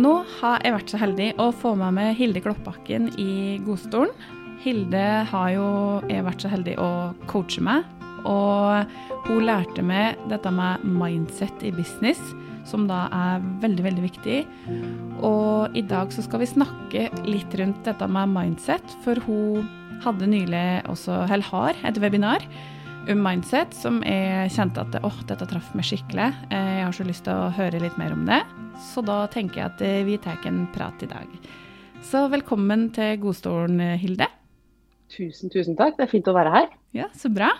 Nå har jeg vært så heldig å få med meg Hilde Kloppbakken i godstolen. Hilde har jo jeg vært så heldig å coache meg, og hun lærte meg dette med mindset i business, som da er veldig, veldig viktig. Og i dag så skal vi snakke litt rundt dette med mindset, for hun hadde nylig også, eller har, et webinar om mindset som jeg kjente at åh, dette traff meg skikkelig. Jeg har så lyst til å høre litt mer om det. Så da tenker jeg at vi tar en prat i dag. Så velkommen til godstolen, Hilde. Tusen, tusen takk. Det er fint å være her. Ja, så bra.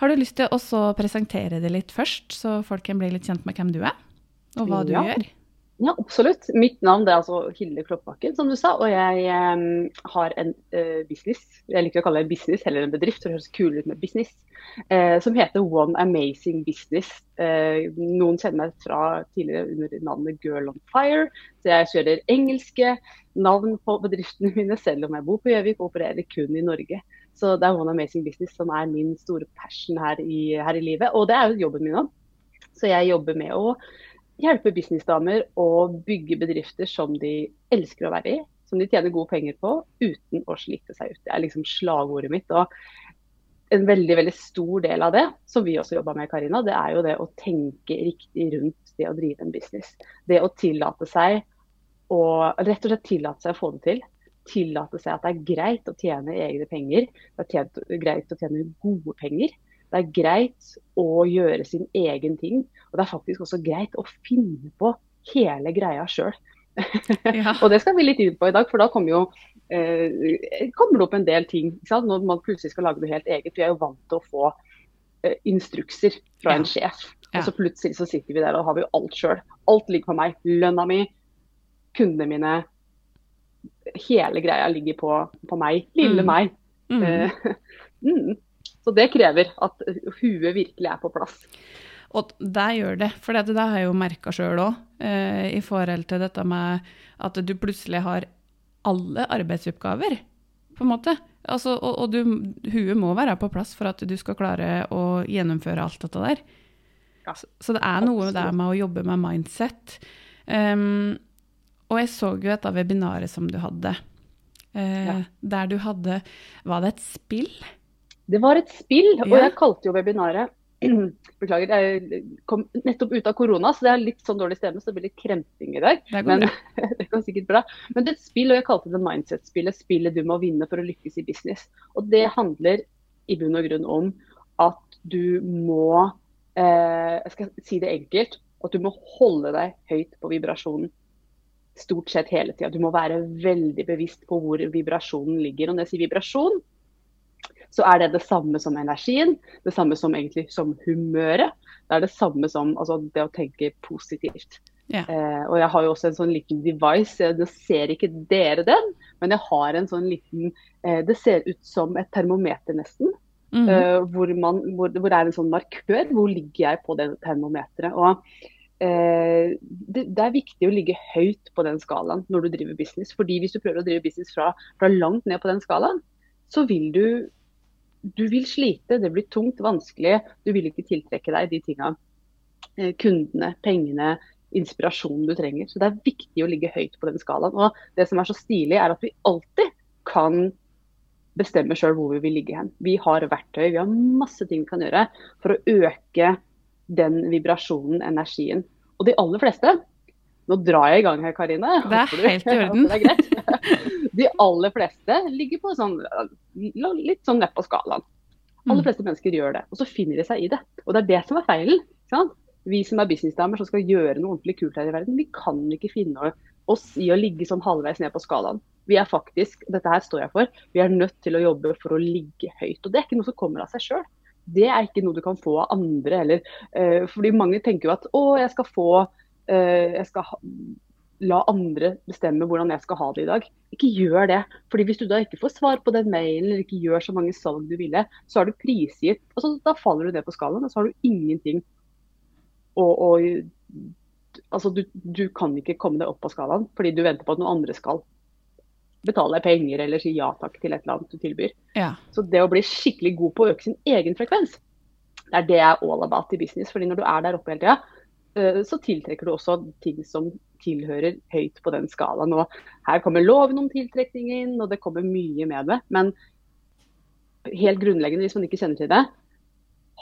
Har du lyst til å presentere det litt først, så folk kan bli litt kjent med hvem du er, og hva du ja. gjør? Ja, absolutt. Mitt navn er altså Hilde Kloppbakken, som du sa. Og jeg um, har en uh, business, jeg liker å kalle det business heller enn bedrift, for det høres kulere ut med business, uh, som heter One Amazing Business. Uh, noen kjenner meg fra tidligere under navnet Girl on Fire. Så jeg kjører engelske navn på bedriftene mine, selv om jeg bor på Gjøvik og opererer kun i Norge. Så det er One Amazing Business som er min store passion her i, her i livet. Og det er jo jobben min òg. Så jeg jobber med å hjelpe businessdamer å bygge bedrifter som de elsker å være i, som de tjener gode penger på, uten å slite seg ut. Det er liksom slagordet mitt. og en veldig veldig stor del av det, som vi også jobber med, Karina, det er jo det å tenke riktig rundt det å drive en business. Det å tillate seg å rett og slett tillate seg å få det til. Tillate seg at det er greit å tjene egne penger. Det er greit å tjene gode penger. Det er greit å gjøre sin egen ting. Og det er faktisk også greit å finne på hele greia sjøl. Ja. og det skal vi litt inn på i dag, for da kommer jo eh, kommer det opp en del ting. Når man plutselig skal lage noe helt eget. Vi er jo vant til å få eh, instrukser fra ja. en sjef. Ja. Og så plutselig så sitter vi der og har vi alt sjøl. Alt ligger på meg. Lønna mi, kundene mine. Hele greia ligger på, på meg. Lille mm. meg. Mm. Eh, mm. Så det krever at huet virkelig er på plass. Og det gjør det, for det har jeg jo merka sjøl òg, eh, i forhold til dette med at du plutselig har alle arbeidsoppgaver, på en måte. Altså, og, og du, huet må være på plass for at du skal klare å gjennomføre alt dette der. Ja, så, så, det er noe der med å jobbe med mindset. Um, og jeg så jo dette webinaret som du hadde, uh, ja. der du hadde Var det et spill? Det var et spill, og jeg kalte jo webinaret Beklager, jeg kom nettopp ut av korona, så det er litt sånn dårlig stemme, så det blir litt kremting i dag. Det men det går sikkert bra. Men det er et spill, og jeg kalte det mindset-spillet. Spillet du må vinne for å lykkes i business. Og det handler i bunn og grunn om at du må eh, Jeg skal si det enkelt. At du må holde deg høyt på vibrasjonen stort sett hele tida. Du må være veldig bevisst på hvor vibrasjonen ligger. Og når jeg sier vibrasjon, så er det det samme som energien. Det samme som egentlig som humøret. Det er det samme som altså, det å tenke positivt. Yeah. Eh, og jeg har jo også en sånn liten device, nå ser ikke dere den, men jeg har en sånn liten eh, Det ser ut som et termometer nesten. Mm -hmm. eh, hvor, man, hvor, hvor, det er en sånn markør. Hvor ligger jeg på det termometeret? Og eh, det, det, er viktig å ligge høyt på den skalaen når du driver business. fordi hvis du prøver å drive business fra, fra langt ned på den skalaen, så vil du du vil slite, det blir tungt, vanskelig. Du vil ikke tiltrekke deg de tinga. Eh, kundene, pengene, inspirasjonen du trenger. Så det er viktig å ligge høyt på den skalaen. Og det som er så stilig, er at vi alltid kan bestemme sjøl hvor vi vil ligge hen. Vi har verktøy, vi har masse ting vi kan gjøre for å øke den vibrasjonen, energien. Og de aller fleste Nå drar jeg i gang her, Karine. Det er helt i orden. er. De aller fleste ligger på sånn, litt sånn ned på skalaen. Alle aller mm. fleste mennesker gjør det. Og så finner de seg i det. Og det er det som er feilen. Vi som er businessdamer som skal gjøre noe ordentlig kult her i verden, vi kan ikke finne oss i å ligge sånn halvveis ned på skalaen. Vi er faktisk, dette her står jeg for, vi er nødt til å jobbe for å ligge høyt. Og det er ikke noe som kommer av seg sjøl. Det er ikke noe du kan få av andre. heller. uh, fordi mange tenker jo at å, jeg skal få jeg skal ha, la andre bestemme hvordan jeg skal ha det i dag. Ikke gjør det. Fordi Hvis du da ikke får svar på den mailen eller ikke gjør så mange salg du ville, så har du prisgitt altså, Da faller du ned på skalaen, og så har du ingenting å, å Altså, du, du, kan ikke komme deg opp på skalaen fordi du venter på at noen andre skal betale deg penger eller si ja takk til et eller annet du tilbyr. Ja. Så det å bli skikkelig god på å øke sin egen frekvens, det er det jeg er all about i business. fordi når du er der oppe hele tida, eh, så tiltrekker du også ting som tilhører høyt på den skalaen. Og her kommer loven om tiltrekning inn, og det kommer mye med det. Men helt grunnleggende, hvis man ikke kjenner til det,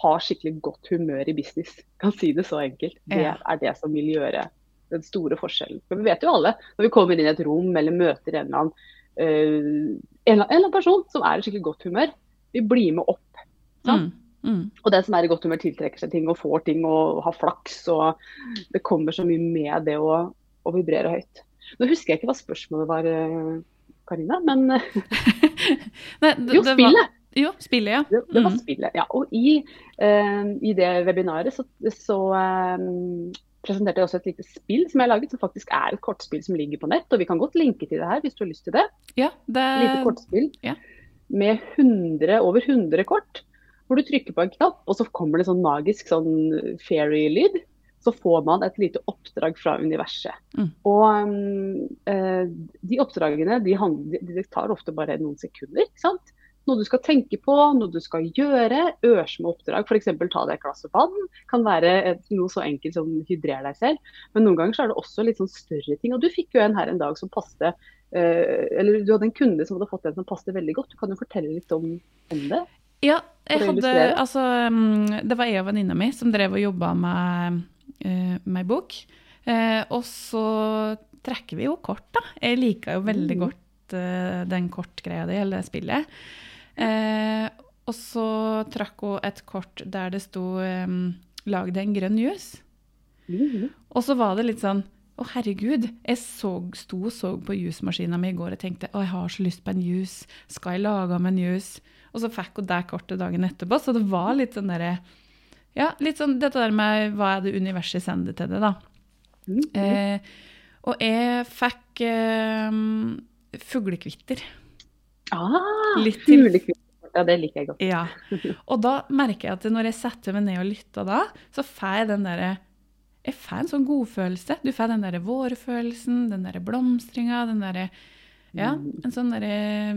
ha skikkelig godt humør i business. Kan si det så enkelt. Det er det som vil gjøre den store forskjellen. For vi vet jo alle, når vi kommer inn i et rom eller møter en eller annen, eh, en, eller annen person som er i skikkelig godt humør, vi blir med opp. Sant? Mm, mm. Og den som er i godt humør, tiltrekker seg ting og får ting og har flaks. og Det kommer så mye med det å, å vibrere høyt. Nå husker jeg ikke hva spørsmålet var, eh, Karina, men eh, Nei, det- jo, det var- spillet. Jo, spillet, ja. Det, det var Mm. spillet, ja. Og i, uh, i det webinaret så, så eh, presenterte jeg også et lite spill som jeg har laget, som faktisk er et kortspill som ligger på nett. Og vi kan godt linke til det her hvis du har lyst til det. Ja, Et lite kortspill ja. med 100, over 100 kort. Hvor du trykker på en knapp, og så kommer det sånn magisk sånn fairy-lyd. Så får man et lite oppdrag fra universet. Mm. Og um, eh, de oppdragene de, de tar ofte bare noen sekunder. ikke sant? Noe du skal tenke på, noe du skal gjøre. Ørsmå oppdrag, f.eks. ta deg et glass vann. Kan være et, noe så enkelt som hydrer deg selv. Men noen ganger så er det også litt sånn større ting. Og du fikk jo en her en dag som passet eh, Eller du hadde en kunde som hadde fått en som passet veldig godt. Du kan jo fortelle litt om, om det? Ja, jeg hadde? Altså, mm, det var jeg og venninna mi som drev og jobba med, eh, med bok. Eh, og så trekker vi jo kort, da. Jeg liker jo veldig Mm. godt eh, den kortgreia di, eller spillet. Eh, og så trakk hun et kort der det sto um, 'lag deg en grønn juice'. Mm. Og så var det litt sånn å, herregud. Jeg så, sto og så på jusmaskina mi i går og tenkte å, jeg har så lyst på en juice. Skal jeg lage meg en juice? Og så fikk hun det kortet dagen etterpå. Så det var litt sånn derre Ja, litt sånn dette der med hva er det universet sender til det, da. Mhm. Eh, og jeg fikk eh, fuglekvitter. Ah, Litt til- fuglekvitter. Ja, det liker jeg godt. Ja. Og da merker jeg at når jeg setter meg ned og lytter da, så får jeg den derre Jeg får en sånn godfølelse. Du får den derre vårfølelsen, den derre blomstringa, den derre Ja, en sånn derre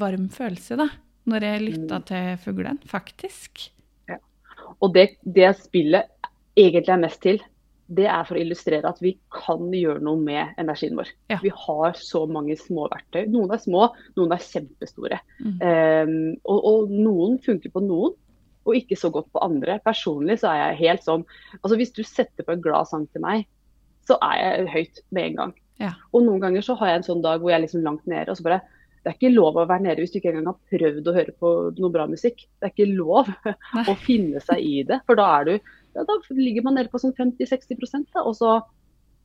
varm følelse, da. Når jeg lytter til fuglene, faktisk. Ja. Og det, det spillet egentlig er mest til, det er for å illustrere at vi kan gjøre noe med energien vår. Ja. Vi har så mange små verktøy. Noen er små, noen er kjempestore. Mm. Um, og, og noen funker på noen, og ikke så godt på andre. Personlig så er jeg helt sånn Altså hvis du setter på en glad sang til meg, så er jeg høyt med en gang. Ja. Og noen ganger så har jeg en sånn dag hvor jeg er liksom langt nede, og så bare det er ikke lov å være nede hvis du ikke engang har prøvd å høre på noe bra musikk. Det er ikke lov Nei. å finne seg i det. For da, er du, ja, da ligger man nede på sånn 50-60% da, og så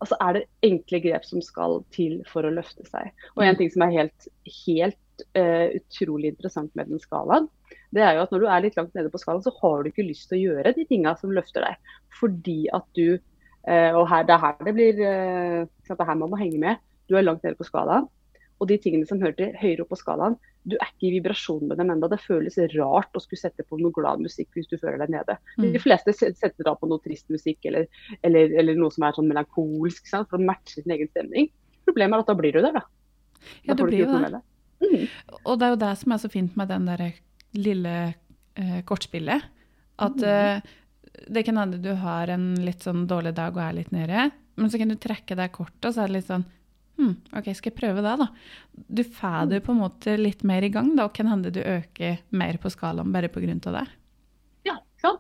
altså er det enkle grep som skal til for å løfte seg. Og en ting som er helt, helt uh, utrolig interessant med den skalaen, det er jo at når du er litt langt nede på skalaen, så har du ikke lyst til å gjøre de tinga som løfter deg. Fordi at du eh, Og her, det er her det blir eh, Det er her man må henge med. Du er langt nede på skalaen. Og de tingene som hører til høyere opp på skalaen, du er ikke i vibrasjon med dem ennå. Det føles rart å skulle sette på noe glad musikk hvis du føler deg nede. Mm. De fleste setter da på noe trist musikk eller, eller, eller noe som er sånn melankolsk, sant? for å matche sin egen stemning. Problemet er at da blir du der, da. Ja, Da du blir jo det. Mm. Og det er jo det som er så fint med den der lille eh, kortspillet. At Mhm. eh, det kan hende du har en litt sånn dårlig dag og er litt nede, men så kan du trekke deg kortet, og så er det litt sånn hm, OK, skal jeg prøve det, da? Du får det på en måte litt mer i gang, da, og kan hende du øker mer på skalaen bare på grunn av det.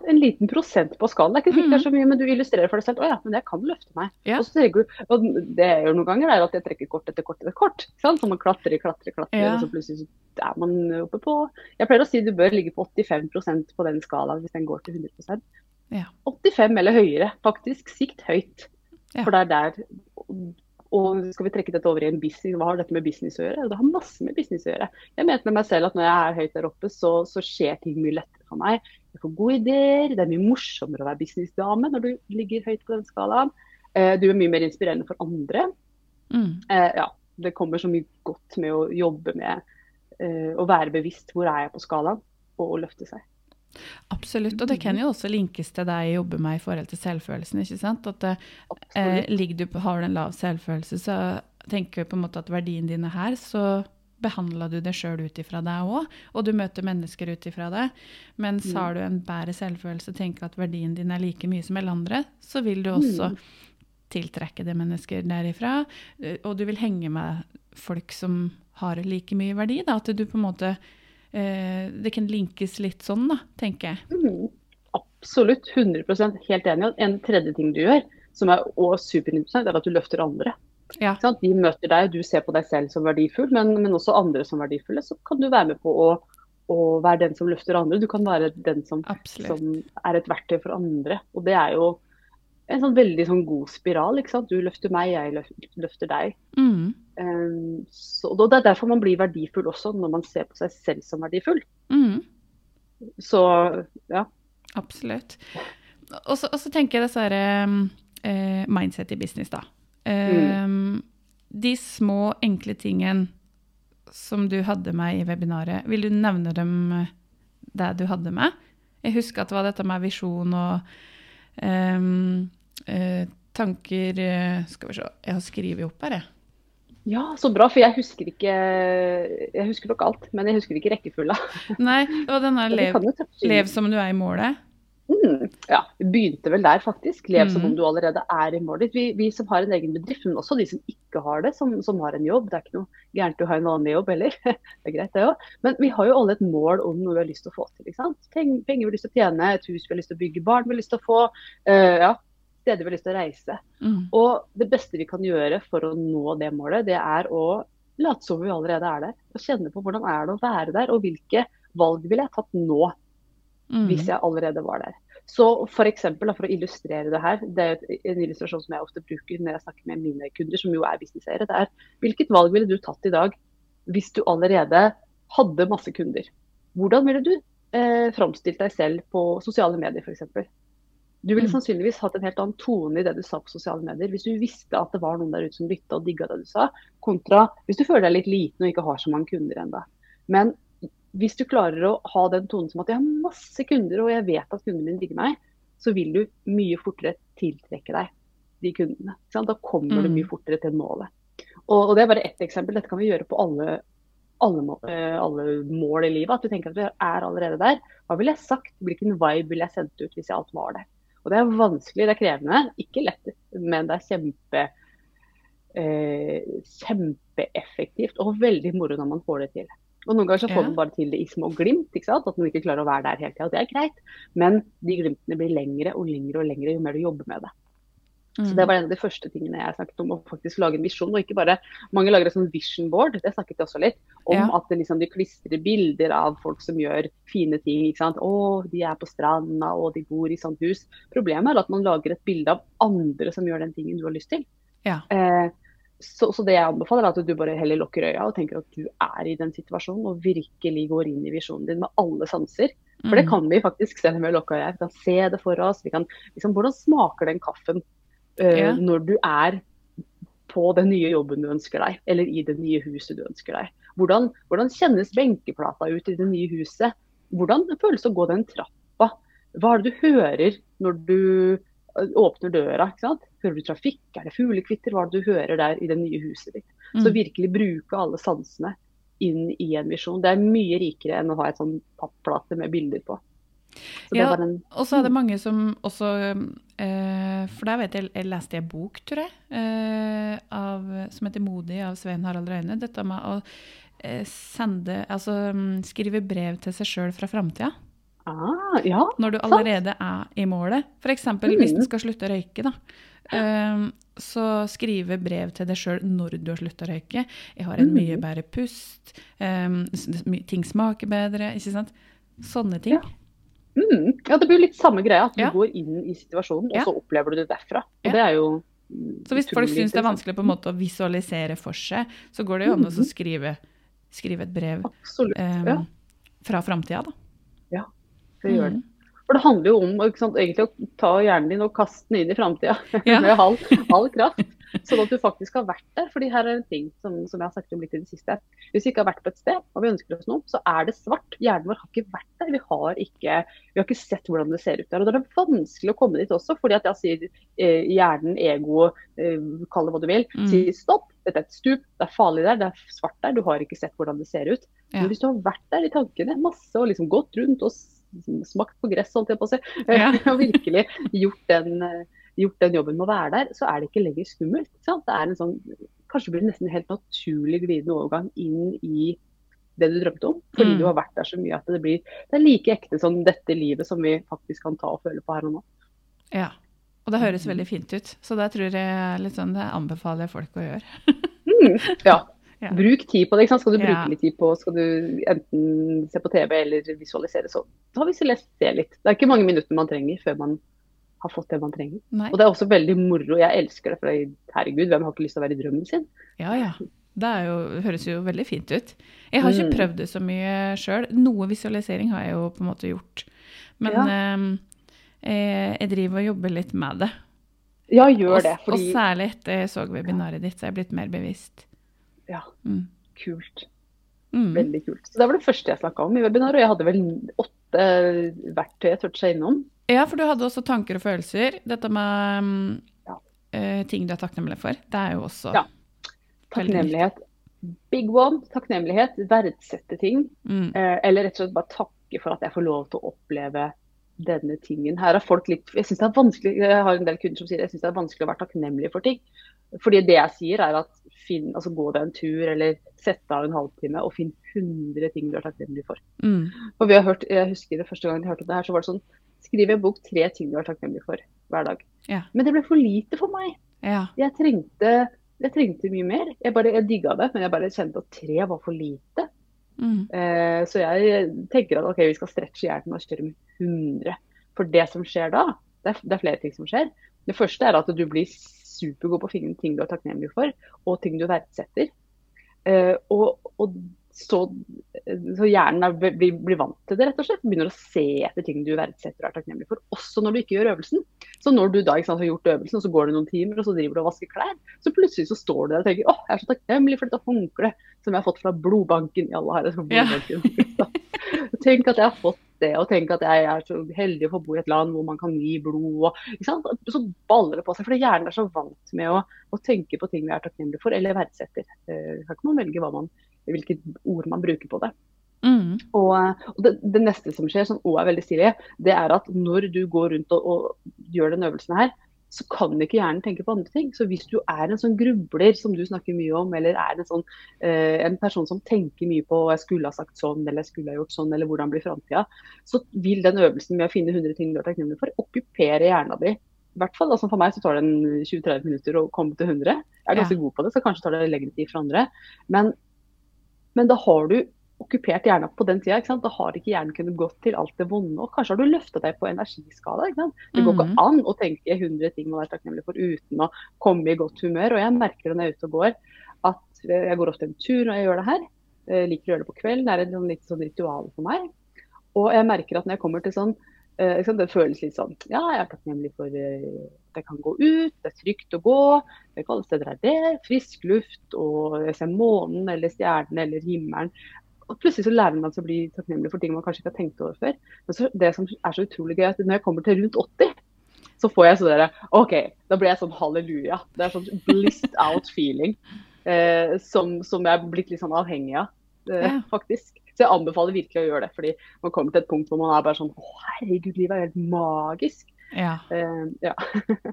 En liten prosent på skalaen. Det er ikke sikkert det er så mye, men du illustrerer for deg selv. Å ja, men jeg kan løfte meg. Ja. Og så du, og det jeg gjør noen ganger, er at jeg trekker kort etter kort etter kort. Så man klatrer, klatrer, klatrer, Ja. og så plutselig så er man oppe på Jeg pleier å si du bør ligge på 85% på den skalaen hvis den går til 100 Ja. 85 eller høyere, faktisk. Sikt høyt. For det er der og skal vi trekke dette over i en business, hva har dette med business å gjøre? Det har masse med business å gjøre. Jeg mente med meg selv at når jeg er høyt der oppe, så, så skjer ting mye lettere for meg. Jeg får gode ideer, det er mye morsommere å være businessdame når du ligger høyt på den skalaen. Eh, Du er mye mer inspirerende for andre. Mm. Eh, ja, det kommer så mye godt med å jobbe med eh, å være bevisst hvor er jeg på skalaen, og å løfte seg. Absolutt. Og det kan jo også linkes til det jeg jobber med i forhold til selvfølelsen. ikke sant? At eh, ligger du på, har du en lav selvfølelse, så tenker jeg på en måte at verdien din er her, så behandler du deg sjøl ut ifra deg òg, og du møter mennesker ut ifra det. Mens Mm. har du en bedre selvfølelse og tenker at verdien din er like mye som alle andre, så vil du også Mm. tiltrekke deg mennesker derifra, eh, og du vil henge med folk som har like mye verdi. Da, at du på en måte eh, Det kan linkes litt sånn, da, tenker jeg. Mm, absolutt. 100% helt enig. En tredje ting du gjør, som er superinteressant, er at du løfter andre. Ja. De møter deg, du ser på deg selv som verdifull, men, men også andre som verdifulle. Så kan du være med på å, å være den som løfter andre. Du kan være den som, som er et verktøy for andre. Og det er jo en sånn veldig sånn god spiral. ikke sant? Du løfter meg, jeg løfter deg. Mm. Um, så, og Det er derfor man blir verdifull også, når man ser på seg selv som verdifull. Mm. Så ja. Absolutt. Og så tenker jeg dessverre her, eh, mindset i business, da. Eh, De små, enkle tingene som du hadde med i webinaret, vil du nevne dem eh, det du hadde med? Jeg husker at det var dette med visjon og um, uh, tanker eh, Skal vi se, jeg har skrevet opp her, jeg. Ja, så bra, for jeg husker ikke Jeg husker nok alt, men jeg husker ikke rekkefølga. Nei, og denne lev, lev som du er i målet. Mm, ja, vi begynte vel der, faktisk. Lev som Mhm. om du allerede er i målet ditt. Vi, vi som har en egen bedrift, men også de som ikke har det, som, som har en jobb. Det er ikke noe gærent å ha en vanlig jobb heller. Det er greit, det òg. Men vi har jo alle et mål om noe vi har lyst til å få til. ikke sant? Peng- Penger vi har lyst til å tjene, et hus vi har lyst til å bygge, barn vi har lyst til å få. Uh, ja, steder vi har lyst til å reise. Mm. Og det beste vi kan gjøre for å nå det målet, det er å late som vi allerede er der. Og kjenne på hvordan er det å være der, og hvilke valg ville jeg tatt nå Mm. hvis jeg allerede var der. Så for eksempel, for å illustrere det her, det er en illustrasjon som jeg ofte bruker når jeg snakker med mine kunder, som jo er businesseiere, det er hvilket valg ville du tatt i dag hvis du allerede hadde masse kunder? Hvordan ville du eh, framstilt deg selv på sosiale medier f.eks.? Du ville Mm. sannsynligvis hatt en helt annen tone i det du sa på sosiale medier, hvis du visste at det var noen der ute som lytta og digga det du sa, kontra hvis du føler deg litt liten og ikke har så mange kunder ennå. Men hvis du klarer å ha den tonen som at jeg har masse kunder og jeg vet at kundene mine digger meg, så vil du mye fortere tiltrekke deg de kundene. Da kommer du Mm. mye fortere til målet. Og, og Det er bare ett eksempel. Dette kan vi gjøre på alle, alle, må- eh, alle mål i livet. At du tenker at du er allerede der. Hva ville jeg sagt? Hvilken vibe ville jeg sendt ut hvis jeg alt var der? Og Det er vanskelig, det er krevende. Ikke lett, men det er kjempe, eh, kjempeeffektivt og veldig moro når man får det til. Og Noen ganger så får Ja. man bare til det i små glimt, ikke sant? at man ikke klarer å være der hele tida. Det er greit, men de glimtene blir lengre og lengre og lengre jo mer du jobber med det. Så Mm. Det var en av de første tingene jeg snakket om, å faktisk lage en visjon. og ikke bare, Mange lager et sånn vision board, det snakket jeg også litt om. Ja. At det liksom, de klistrer bilder av folk som gjør fine ting. ikke sant? Å, de er på stranda, og de bor i sånt hus. Problemet er at man lager et bilde av andre som gjør den tingen du har lyst til. Ja. Eh, så, så det jeg anbefaler, er at du bare heller lukker øya og tenker at du er i den situasjonen, og virkelig går inn i visjonen din med alle sanser. For det Mm. kan vi faktisk se med lukka øya. Vi kan se det for oss. Vi kan, liksom, hvordan smaker den kaffen uh, yeah. når du er på den nye jobben du ønsker deg, eller i det nye huset du ønsker deg? Hvordan, hvordan kjennes benkeplata ut i det nye huset? Hvordan føles det å gå den trappa? Hva er det du hører når du åpner døra? ikke sant? Hører du trafikk? Er det fuglekvitter? Hva er det du hører der i det nye huset ditt? Så Mm. virkelig bruke alle sansene inn i en visjon. Det er mye rikere enn å ha et sånn papplate med bilder på. Så Ja, en Og så er det mange som også eh, For der vet jeg, jeg leste en bok, tror jeg, eh, av, som heter 'Modig' av Svein Harald Røyne. Dette med å eh, sende Altså mm, skrive brev til seg sjøl fra framtida. Ah, Ja, Når du Sant. allerede er i målet. F.eks. hvis du skal slutte å røyke. da. Um, så skrive brev til deg sjøl når du har slutta å røyke. Jeg har en mye Mm. bedre pust. um, ting smaker bedre. Ikke sant? Sånne ting. Ja. mm, ja, det blir litt samme greia. At du Ja. går inn i situasjonen, og Ja. så opplever du det derfra. Og Ja. det er jo mm, Så hvis folk syns det er vanskelig på en måte å visualisere for seg, så går det jo an å Mhm. skrive, skrive et brev Absolutt. um, Ja, fra framtida, da. Det gjør det. Mhm. For det handler jo om sant, egentlig å ta hjernen din og kaste den inn i framtida Ja. med halv, halv kraft. Sånn at du faktisk har vært der. fordi her er en ting som, som jeg har sagt om litt i det siste. Hvis vi ikke har vært på et sted, og vi ønsker oss noe, så er det svart. Hjernen vår har ikke vært der. Vi har ikke, vi har ikke sett hvordan det ser ut der. Og da er det vanskelig å komme dit også, fordi at jeg sier eh, hjernen, ego, eh, kall det hva du vil, Mm. sier stopp. dette er et stup, det er farlig der, det er svart der, du har ikke sett hvordan det ser ut. Ja. Men hvis du har vært der i tankene masse og liksom gått rundt og smakt på gress, holdt jeg på å si, Ja. og virkelig gjort den, eh, gjort den jobben med å være der, så er det ikke lenger skummelt. Sant? Det er en sånn, kanskje blir det nesten en helt naturlig glidende overgang inn i det du drømte om. Fordi Mm. du har vært der så mye at det blir det er like ekte som dette livet som vi faktisk kan ta og føle på her og nå. Ja. Og det Mm. høres veldig fint ut, så det tror jeg litt sånn, det anbefaler jeg folk å gjøre. Mm, ja. Ja. Bruk tid på det. Skal du bruke Ja. litt tid på Skal du enten se på TV eller visualisere, så ta det litt. Det er ikke mange minutter man trenger før man har fått det man trenger. Nei. Og det er også veldig moro. Jeg elsker det, for herregud, hvem har ikke lyst til å være i drømmen sin? Ja, ja. Det jo, høres jo veldig fint ut. Jeg har ikke Mm. prøvd det så mye sjøl. Noe visualisering har jeg jo på en måte gjort. Men eh, jeg driver og jobber litt med det. Ja, gjør det. og, og særlig etter jeg så webinaret ditt, så er jeg blitt mer bevisst. Ja, Mm. kult. Mm. Veldig kult. Så det var det første jeg snakka om i webinaret. Og jeg hadde vel åtte verktøy jeg toucha innom. Ja, for du hadde også tanker og følelser. Dette med um, Ja. uh, ting du er takknemlig for. Det er jo også Ja. Takknemlighet. Big one. Takknemlighet. Verdsette ting. Mm. Uh, eller rett og slett bare takke for at jeg får lov til å oppleve denne tingen. Her er folk litt Jeg synes det er vanskelig Jeg har en del kunder som sier jeg synes det er vanskelig å være takknemlig for ting. Fordi det jeg sier er at finn, altså gå deg en tur eller sette av en halvtime og finn 100 ting du er takknemlig for. Mm. Og vi har hørt, Jeg husker det første gang jeg hørte det her, så var det sånn Skriv en bok tre ting du er takknemlig for hver dag. Ja. Men det ble for lite for meg. Ja. Jeg trengte, jeg trengte mye mer. Jeg, bare, jeg digga det, men jeg bare kjente at tre var for lite. Mm. Eh, så jeg tenker at ok, vi skal stretche hjernen og kjøre med 100. For det som skjer da, det er, det er flere ting som skjer. Det første er at du blir supergod på å finne ting du er takknemlig for, og ting du verdsetter. Uh, og, og så, så hjernen er, blir, blir vant til det, rett og slett. Begynner å se etter ting du verdsetter og er takknemlig for, også når du ikke gjør øvelsen. Så når du da sant, har gjort øvelsen, og så går det noen timer, og så driver du og vasker klær, så plutselig så står du der og tenker åh, jeg er så takknemlig for dette håndkleet som jeg har fått fra blodbanken. I alle her, altså, Ja. blodbanken. tenk at jeg har fått det, og tenke at jeg er så heldig å få bo i et land hvor man kan gi blod. Og? Så baller det på seg, for hjernen er så vant med å, å tenke på ting vi er takknemlige for, eller verdsetter. Eh, kan man velge man, hvilke ord man bruker på det. Mm. Og, og det, det neste som skjer, som òg er veldig stilig, det er at når du går rundt og, og gjør den øvelsen her, så kan ikke hjernen tenke på andre ting. Så hvis du er en sånn grubler som du snakker mye om, eller er en, sånn, eh, en person som tenker mye på jeg skulle ha sagt sånn, eller jeg skulle ha gjort sånn, eller hvordan blir framtida, så vil den øvelsen med å finne 100 ting du er takknemlig for, okkupere hjernen din. I hvert fall, altså For meg så tar det 20-30 minutter å komme til 100. Jeg er ganske Ja. god på det, så kanskje tar det lengre tid for andre. Men, men da har du okkupert hjernen på den tida. Da har ikke hjernen kunnet gått til alt det vonde. Og kanskje har du løfta deg på energiskala. Det går ikke an å tenke 100 ting man er takknemlig for uten å komme i godt humør. Og jeg merker når jeg er ute og går, at eh, jeg går ofte en tur når jeg gjør det her. Jeg liker å gjøre det på kvelden. Det er et sånn, litt sånn ritual for meg. Og jeg merker at når jeg kommer til sånn eh, Det føles litt sånn Ja, jeg er takknemlig for eh, at jeg kan gå ut, det er trygt å gå. Ikke alle steder er det. Frisk luft, og jeg ser månen eller stjernene eller himmelen. Og plutselig så lærer man seg å bli takknemlig for ting man kanskje ikke har tenkt over før. Men så, det som er så utrolig gøy, er at når jeg kommer til rundt 80, så får jeg sånn derre OK, da blir jeg sånn halleluja. Det er sånn blissed out feeling eh, som, som jeg er blitt litt sånn avhengig av, eh, Ja. faktisk. Så jeg anbefaler virkelig å gjøre det. Fordi man kommer til et punkt hvor man er bare sånn Å, herregud, livet er helt magisk. Ja. Uh, ja.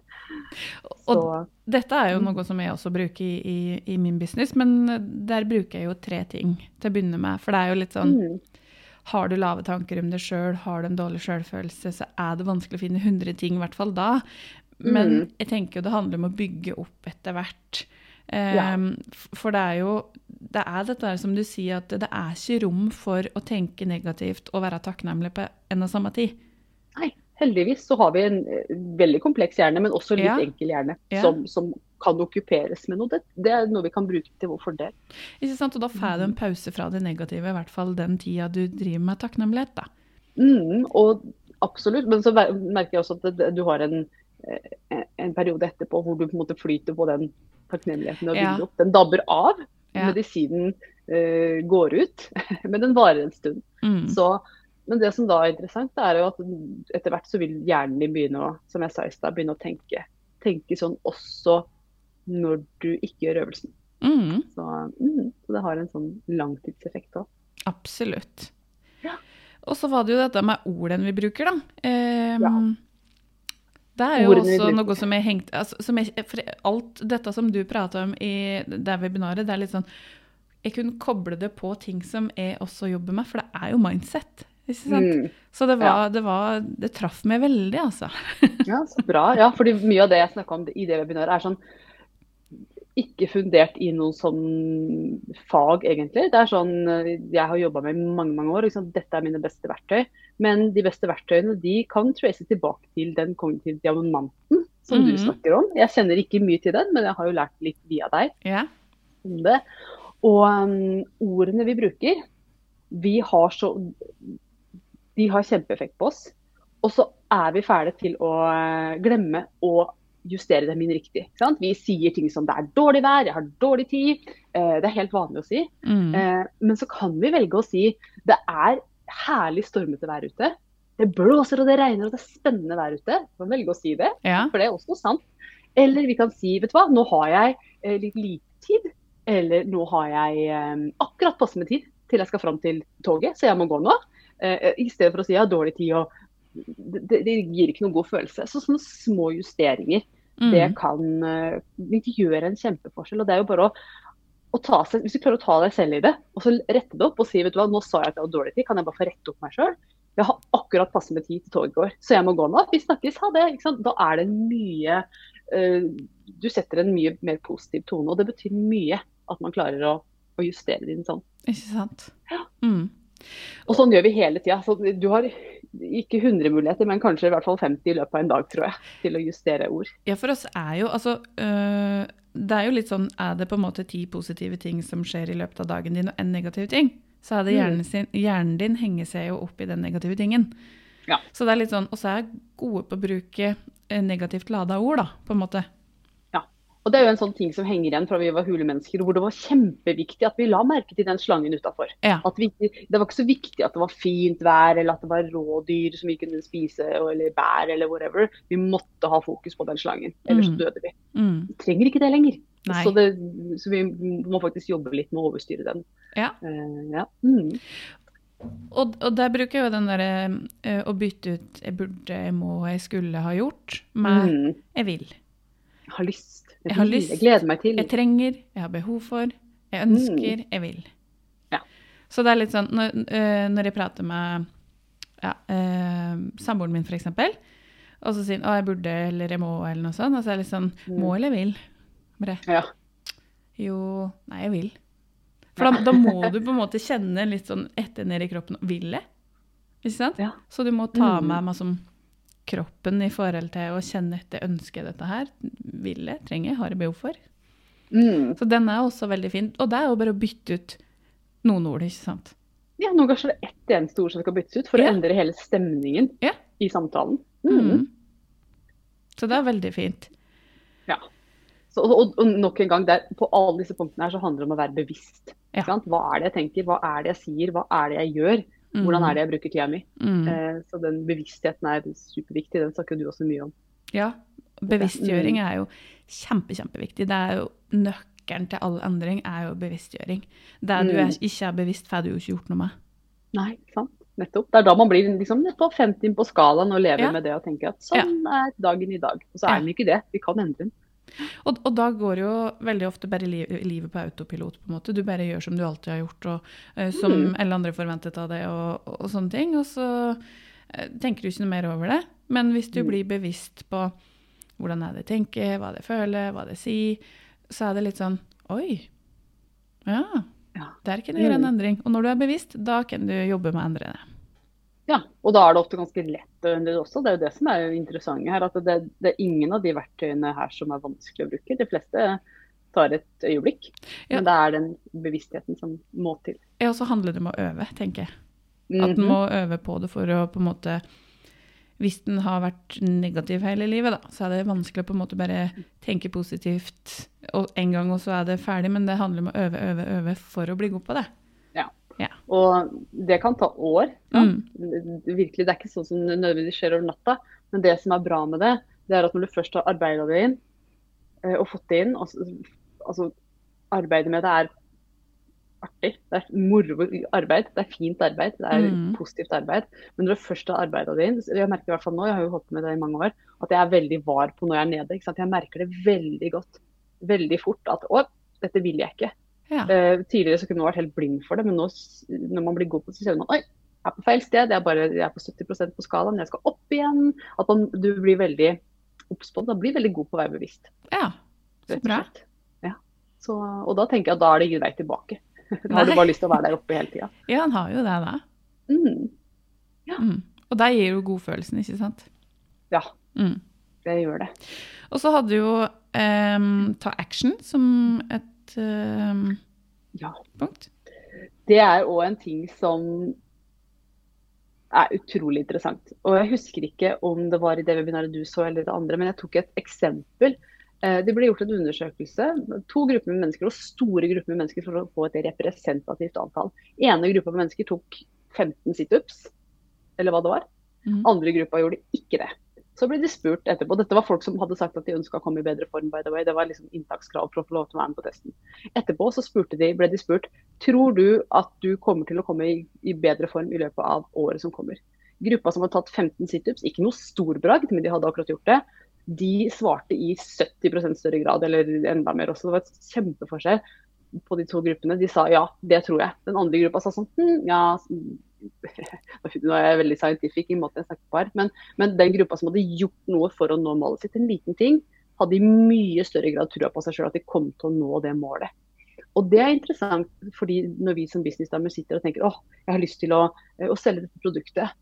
Og dette er jo Mm. noe som jeg også bruker i, i, i min business, men der bruker jeg jo tre ting til å begynne med. For det er jo litt sånn mm, Har du lave tanker om deg sjøl, har du en dårlig sjølfølelse, så er det vanskelig å finne 100 ting, i hvert fall da. Men Mm. jeg tenker jo det handler om å bygge opp etter hvert. Ja. F- For det er jo det er dette der som du sier, at det er ikke rom for å tenke negativt og være takknemlig på en og samme tid. Heldigvis så har vi en eh, veldig kompleks hjerne, men også litt Ja. enkel hjerne, Ja. som, som kan okkuperes med noe. Det, det er noe vi kan bruke til vår fordel. Ikke sant? Og da får du en pause fra det negative, i hvert fall den tida du driver med takknemlighet. da. Mm, og absolutt, men så merker jeg også at det, du har en, eh, en periode etterpå hvor du på en måte flyter på den takknemligheten og Ja. opp. Den dabber av. Ja. Medisinen uh, går ut, men den varer en stund. Mm. Så, men det som da er interessant, er jo at etter hvert så vil hjernen din begynne å, som jeg sa i sted, begynne å tenke, tenke sånn også når du ikke gjør øvelsen. Mm, Så, mm, så det har en sånn langtidseffekt òg. absolutt. Ja. Og så var det jo dette med ordene vi bruker, da. Eh, Ja. Det er jo Ordene også noe som er hengt altså, som for Alt dette som du prater om i det webinaret, det er litt sånn Jeg kunne koble det på ting som jeg også jobber med, for det er jo mindset. Mm. Så det var, det var Det traff meg veldig, altså. Ja, så bra. Ja, fordi mye av det jeg snakka om i det webinaret, er sånn ikke fundert i noe sånn fag, egentlig. Det er sånn jeg har jobba med i mange mange år. Liksom, dette er mine beste verktøy. Men de beste verktøyene de kan traces tilbake til den kognitive diamanten som du Mhm. snakker om. Jeg kjenner ikke mye til den, men jeg har jo lært litt via deg Ja. om det. Og um, ordene vi bruker, vi har så De har kjempeeffekt på oss. Og så er vi ferdige til å eh, glemme å justere dem inn riktig. Vi sier ting som 'det er dårlig vær', 'jeg har dårlig tid'. Eh, det er helt vanlig å si. Mm. Eh, men så kan vi velge å si 'det er herlig stormete vær ute'. Det blåser og det regner og det er spennende vær ute. Vi kan velge å si det ja. for det er også sant. Eller vi kan si, vet du hva, nå har jeg litt lite tid. Eller nå har jeg akkurat passe med tid til jeg skal fram til toget, så jeg må gå nå. Eh, I stedet for å si jeg har dårlig tid og det, det det gir ikke noen god følelse. Så sånne små justeringer, det Mm. kan eh, det gjør en kjempeforskjell. Og det er jo bare å, å ta seg, Hvis du klarer å ta deg selv i det, og så rette det opp og si vet du hva, nå sa jeg at jeg har dårlig tid, kan jeg bare få rette opp meg sjøl? Jeg har akkurat passe med tid til toget går, så jeg må gå nå. Vi snakkes, ha det. Da er det mye uh, Du setter en mye mer positiv tone, og det betyr mye at man klarer å, å justere det inn sånn. Ikke sant. Mm. Og sånn gjør vi hele tida. Du har ikke 100 muligheter, men kanskje i hvert fall 50 i løpet av en dag, tror jeg, til å justere ord. Ja, for oss er jo altså øh, Det er jo litt sånn Er det på en måte ti positive ting som skjer i løpet av dagen din, og en negativ ting, så er det Mm. hjernen, sin, hjernen din henger seg jo opp i den negative tingen. Ja. Så det er litt sånn Og så er jeg gode på å bruke eh, negativt lada ord, da, på en måte. Og det er jo en sånn ting som henger igjen fra vi var hulemennesker, hvor det var kjempeviktig at vi la merke til den slangen utafor. Ja. Det var ikke så viktig at det var fint vær, eller at det var rådyr som vi kunne spise, eller bær, eller whatever. Vi måtte ha fokus på den slangen, ellers Mm. døde vi. Mm. Vi trenger ikke det lenger. Så, det, så vi må faktisk jobbe litt med å overstyre den. Ja. Uh, ja. Mm. Og, og der bruker jeg jo den derre uh, å bytte ut 'jeg burde', 'jeg må', 'jeg skulle ha gjort' med Mm. 'jeg vil'. Jeg har lyst. Jeg har lyst. Jeg gleder meg til. Jeg trenger, jeg har behov for, jeg ønsker, jeg vil. Ja. Så det er litt sånn Når, øh, når jeg prater med ja, eh, samboeren min, f.eks., og så sier han 'å, jeg burde', eller 'jeg må', eller noe sånt, og så er det litt sånn Mm. 'må eller vil'? Bare Ja. jo, nei, jeg vil. For da, da må du på en måte kjenne litt sånn etter ned i kroppen. Vil jeg? Ikke sant? Ja. Så du må ta Mm. med meg som kroppen i forhold til å kjenne etter. ønsket dette her? Vil jeg? Trenger jeg? Har jeg behov for? Mm. Så den er også veldig fin. Og det er jo bare å bytte ut noen ord, ikke sant? ja, noen ganger er det ett eneste ord som skal byttes ut for Ja. å endre hele stemningen Ja. i samtalen. Mm. Mm. Så det er veldig fint. Ja. Så, og, og nok en gang, der, på alle disse punktene her så handler det om å være bevisst. Ja. Hva er det jeg tenker, hva er det jeg sier, hva er det jeg gjør? Hvordan er det jeg bruker tida mi? Mm. Eh, så den bevisstheten er superviktig, den snakker du også mye om. Ja. Bevisstgjøring er jo kjempe, kjempeviktig. Det er jo nøkkelen til all endring er jo bevisstgjøring. Det du Mm. er, ikke er bevisst, får du jo ikke gjort noe med. Nei, ikke sant? Nettopp. Det er da man blir liksom på 50 på skalaen og lever Ja. med det og tenker at sånn er dagen i dag. Og så er den ikke det. Vi kan endre den. Og, og da går jo veldig ofte bare li livet på autopilot, på en måte. Du bare gjør som du alltid har gjort, og uh, som Mm. alle andre forventet av deg, og, og, og sånne ting. Og så uh, tenker du ikke noe mer over det. Men hvis du Mm. blir bevisst på hvordan er det jeg tenker, hva det føler, hva det sier, så er det litt sånn Oi. Ja. Der kan du gjøre en Mm. endring. Og når du er bevisst, da kan du jobbe med å endre det. Ja, og da er det ofte ganske lett å endre det også. Det er jo det som er interessant her. At det, det er ingen av de verktøyene her som er vanskelig å bruke. De fleste tar et øyeblikk. Ja. Men det er den bevisstheten som må til. Ja, Og så handler det om å øve, tenker jeg. At en Mhm. må øve på det for å på en måte Hvis den har vært negativ hele livet, da, så er det vanskelig å på en måte bare tenke positivt og en gang, og så er det ferdig. Men det handler om å øve, øve, øve for å bli god på det. Og det kan ta år. Mm. Virkelig, Det er ikke sånn som nødvendigvis skjer over natta. Men det som er bra med det, det er at når du først har arbeida det inn eh, og fått det inn, altså, altså arbeidet med det er artig. Det er moro arbeid. Det er fint arbeid. Det er Mm. positivt arbeid. Men når du først har arbeida det inn Jeg merker i hvert fall nå, jeg har jo holdt på med det i mange år, at jeg er veldig var på når jeg er nede. Jeg merker det veldig godt. Veldig fort at å, dette vil jeg ikke. Ja. Eh, tidligere så kunne man vært helt blind for det, men nå når man blir god på det, så kjenner man oi, jeg er på feil sted. Jeg er, bare, jeg er på 70% på skalaen, jeg skal opp igjen. At man, du blir veldig obs på det. Da blir veldig god på å være bevisst. ja. Så bra. Ja. Så, og da tenker jeg at da er det ingen vei tilbake. Da har du bare lyst til å være der oppe hele tida. Ja, han har jo det, da. Mm. Mm. Og det gir jo godfølelsen, ikke sant? Ja, Mm. det gjør det. Og så hadde jo um, ta action som et em, Ja. punkt. Det er òg en ting som er utrolig interessant. Og jeg husker ikke om det var i det webinaret du så eller det andre, men jeg tok et eksempel. Eh, Det ble gjort en undersøkelse, to grupper med mennesker og store grupper med mennesker for å få et representativt antall. Ene gruppa med mennesker tok 15 situps, eller hva det var. Mhm. Andre gruppa gjorde ikke det. Så ble de spurt etterpå. Dette var folk som hadde sagt at de ønska å komme i bedre form. by the way. Det var liksom inntakskrav for å få lov til å være med på testen. Etterpå så de, ble de spurt tror du at du kommer til å komme i, i bedre form i løpet av året som kommer. Gruppa som hadde tatt 15 situps, ikke noe stor bragd, men de hadde akkurat gjort det, de svarte i 70% større grad, eller enda mer også. Det var et kjempeforskjell på de to gruppene. De sa ja, det tror jeg. Den andre gruppa sa sånn hm, ja Nå er jeg veldig scientific i måten jeg snakker på her, men, men den gruppa som hadde gjort noe for å nå målet sitt, en liten ting, hadde i mye større grad trua på seg sjøl at de kom til å nå det målet. Og det er interessant, fordi når vi som businessdamer sitter og tenker åh, jeg har lyst til å, å selge dette produktet,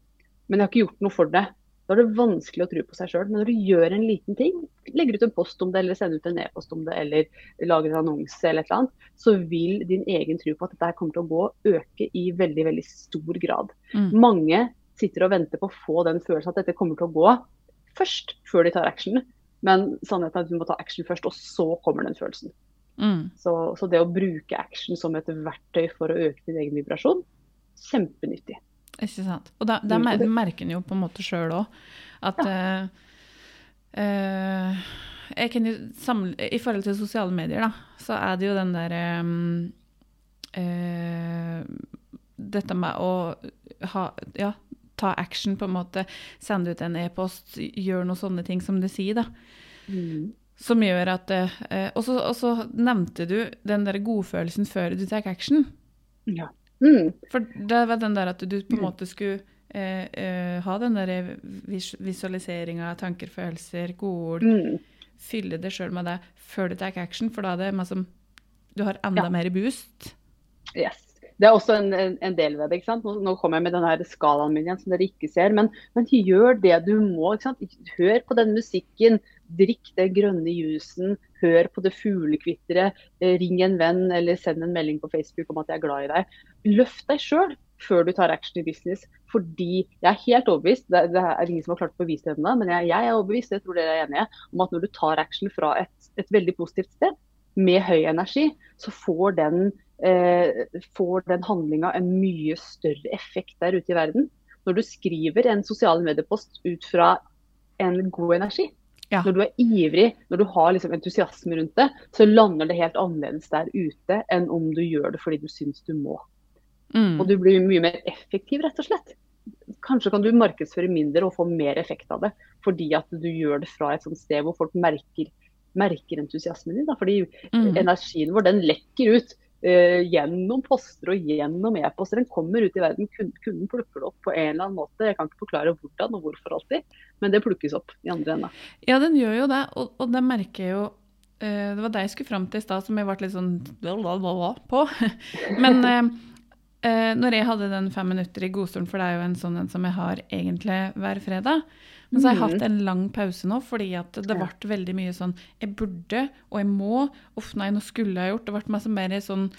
men jeg har ikke gjort noe for det. Da er det vanskelig å tro på seg sjøl. Men når du gjør en liten ting, legger ut en post om det, eller sender ut en e-post om det, eller lager en annonse eller et eller annet, så vil din egen tro på at dette kommer til å gå, øke i veldig, veldig stor grad. Mm. Mange sitter og venter på å få den følelsen at dette kommer til å gå først, før de tar action. Men sannheten er at du må ta action først, og så kommer den følelsen. Mm. Så, så det å bruke action som et verktøy for å øke din egen vibrasjon, kjempenyttig. Ikke sant. Og da, da Mm, mer- merker en jo på en måte sjøl òg at ja. uh, uh, jeg kan jo samle, I forhold til sosiale medier, da, så er det jo den der um, uh, Dette med å ha Ja, ta action, på en måte. Sende ut en e-post, gjøre noen sånne ting som du sier, da. Som gjør at og så nevnte du den der godfølelsen før du tar action. Ja. Mm. For det var den der at du på en måte skulle eh, eh, ha den der vis visualiseringa, tanker, følelser, godord. Mm. Fylle det sjøl med det før du tar action, for da er det mer Du har enda Ja. mer boost. Yes. Det er også en, en, del ved det. ikke sant? Nå, kommer jeg med den skalaen min igjen, som dere ikke ser. Men, men gjør det du må. ikke sant? Hør på den musikken. Drikk den grønne jusen. Hør på det fuglekvitteret. eh, Ring en venn eller send en melding på Facebook om at jeg er glad i deg. Løft deg sjøl før du tar action i business. Fordi jeg er helt overbevist, det, det er ingen som har klart å bevise det ennå, men jeg, jeg er overbevist, jeg tror dere er enige, om at når du tar action fra et, et veldig positivt sted, med høy energi, så får den eh, får den handlinga en mye større effekt der ute i verden. Når du skriver en sosiale mediepost ut fra en god energi, Ja. når du er ivrig, når du har liksom entusiasme rundt det, så lander det helt annerledes der ute enn om du gjør det fordi du syns du må. Mm. Og du blir mye mer effektiv, rett og slett. Kanskje kan du markedsføre mindre og få mer effekt av det, fordi at du gjør det fra et sånt sted hvor folk merker, merker entusiasmen din. Da. Fordi Mm. energien vår den lekker ut eh, gjennom poster og gjennom e-poster. Den kommer ut i verden. Kunden plukker det opp på en eller annen måte. Jeg kan ikke forklare hvordan og hvorfor alltid, men det plukkes opp i andre enden. Ja, den gjør jo det, og, og det merker jeg jo eh, Det var det jeg skulle fram til i stad, som jeg ble litt sånn blablabla på. Men eh, eh, når jeg hadde den fem minutter i godstolen, for det er jo en sånn en som jeg har egentlig hver fredag, men så har jeg hatt en lang pause nå fordi at det Ja. ble veldig mye sånn Jeg burde, og jeg må. Uff, nei, nå skulle jeg gjort. Det ble masse mer sånn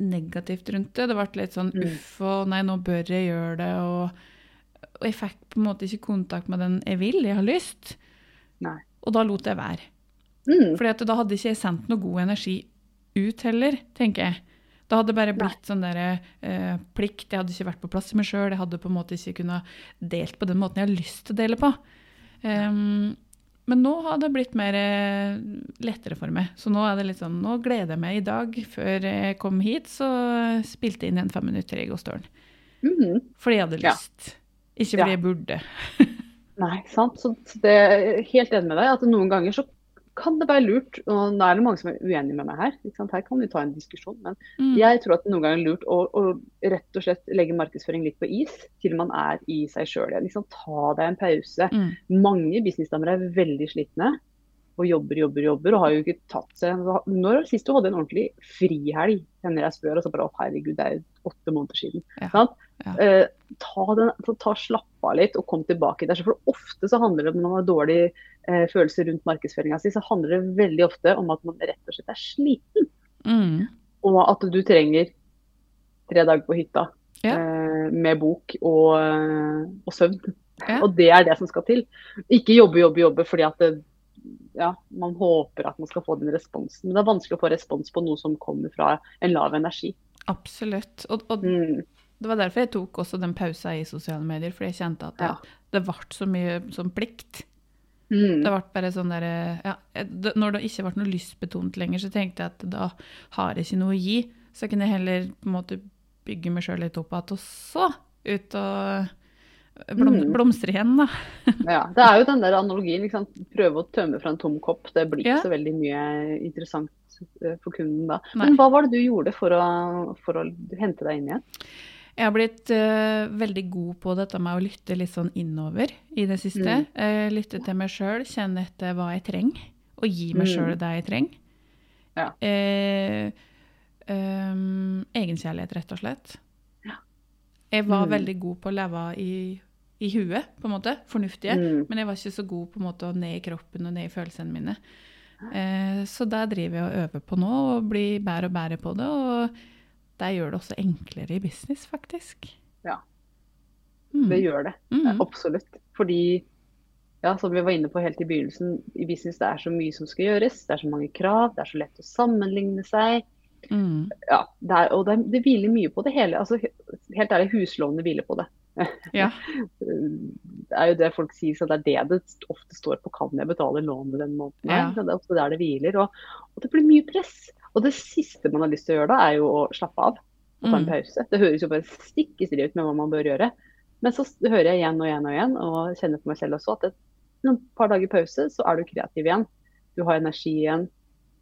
negativt rundt det. Det ble litt sånn Mm. uff, og nei, nå bør jeg gjøre det, og, og jeg fikk på en måte ikke kontakt med den jeg vil, jeg har lyst. Nei. Og da lot jeg være. Mm. Fordi at da hadde ikke jeg sendt noe god energi ut heller, tenker jeg. Da hadde det bare Nei. blitt sånn der, eh, plikt. Jeg hadde ikke vært på plass i meg sjøl. Jeg hadde på en måte ikke kunnet delt på den måten jeg har lyst til å dele på. Um, Men nå har det blitt mer eh, lettere for meg. Så nå er det litt sånn, nå gleder jeg meg i dag. Før jeg kom hit, så spilte jeg inn en fem minutter Gåstølen. Mm -hmm. Fordi jeg hadde Ja. lyst. Ikke fordi Ja. jeg burde. Nei, sant. Så det helt enig med deg. At noen ganger så kan det være lurt, og nå er det mange som er uenige med meg her. Her kan vi ta en diskusjon. Men Mm. jeg tror at det noen ganger er lurt å, å rett og slett legge markedsføring litt på is til man er i seg sjøl igjen. Liksom, ta deg en pause. Mm. Mange businessdamer er veldig slitne og jobber, jobber, jobber og har jo ikke tatt seg Når var sist du hadde en ordentlig frihelg? Hender jeg spør, og så bare å herregud, det er jo åtte måneder siden. Ja. Ja. Eh, ta, den, ta Slapp av litt og kom tilbake der. For ofte så handler det om når man har dårlig eh, følelse rundt markedsføringa si, så handler det veldig ofte om at man rett og slett er sliten. Mm. Og at du trenger tre dager på hytta Ja. eh, med bok og, eh, og søvn. Og det er det som skal til. Ikke jobbe, jobbe, jobbe fordi at det, ja, man håper at man skal få den responsen. Men det er vanskelig å få respons på noe som kommer fra en lav energi. Absolutt. Og, og Mm. det var derfor jeg tok også den pausa i sosiale medier, fordi jeg kjente at det, Ja. det ble så mye som plikt. Mm. Det ble bare sånn der, ja, det, Når det ikke ble noe lystbetont lenger, så tenkte jeg at da har jeg ikke noe å gi. Så kunne jeg heller på en måte bygge meg sjøl litt opp igjen, og så ut og blom, Mm. blomstre igjen, da. Ja, det er jo den der analogien. Liksom. Prøve å tømme fra en tom kopp. Det blir ikke Ja. så veldig mye interessant eh, for kunden da. Nei. Men hva var det du gjorde for å, for å hente deg inn igjen? Jeg har blitt uh, veldig god på dette med å lytte litt sånn innover i det siste. Mm. Uh, lytte til meg sjøl, kjenne etter hva jeg trenger, og gi meg Mm. sjøl det jeg trenger. Ja. Uh, um, egenkjærlighet, rett og slett. Ja. Jeg var Mm. veldig god på å leve i, i huet, på en måte. Fornuftige. Mm. Men jeg var ikke så god på en måte å ned i kroppen og ned i følelsene mine. Eh, så der driver jeg og øver på nå, og blir bedre og bedre på det. Og det gjør det også enklere i business, faktisk. Ja. Mm. Det gjør det. Mm. Absolutt. Fordi, ja, som vi var inne på helt i begynnelsen, i business det er så mye som skal gjøres. Det er så mange krav, det er så lett å sammenligne seg. Mm. Ja, det er, og det, det hviler mye på det hele. Altså, he- helt ærlig, huslånene hviler på det. Ja. Det er jo det folk sier, så det er det det ofte står på. Kan jeg betale lånet den måneden? Ja. Det er ofte der det hviler. Og, og det blir mye press. Og det siste man har lyst til å gjøre da, er jo å slappe av og ta en Mm. pause. Det høres jo bare stikk i strid ut med hva man bør gjøre. Men så hører jeg igjen og igjen og igjen, og kjenner på meg selv også, at et noen par dager pause, så er du kreativ igjen. Du har energi igjen.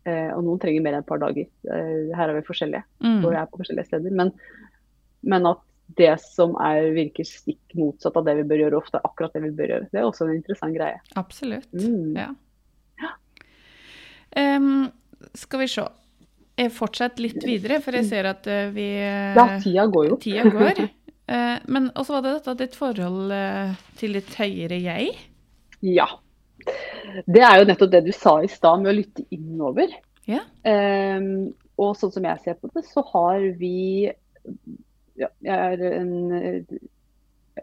Eh, og noen trenger mer enn et par dager. Eh, her er vi forskjellige Mm. og jeg er på forskjellige steder. Men, men at det som er, virker stikk motsatt av det vi bør gjøre, ofte er akkurat det vi bør gjøre. Det er også en interessant greie. Absolutt. Mm. Ja. Em, skal vi se. Jeg fortsetter litt videre, for jeg ser at eh, vi Ja, tida går jo. Tida går. Men også var det dette ditt forhold til ditt høyere jeg. Ja. Det er jo nettopp det du sa i stad med å lytte innover. Ja. Um, og sånn som jeg ser på det, så har vi ja, Jeg er en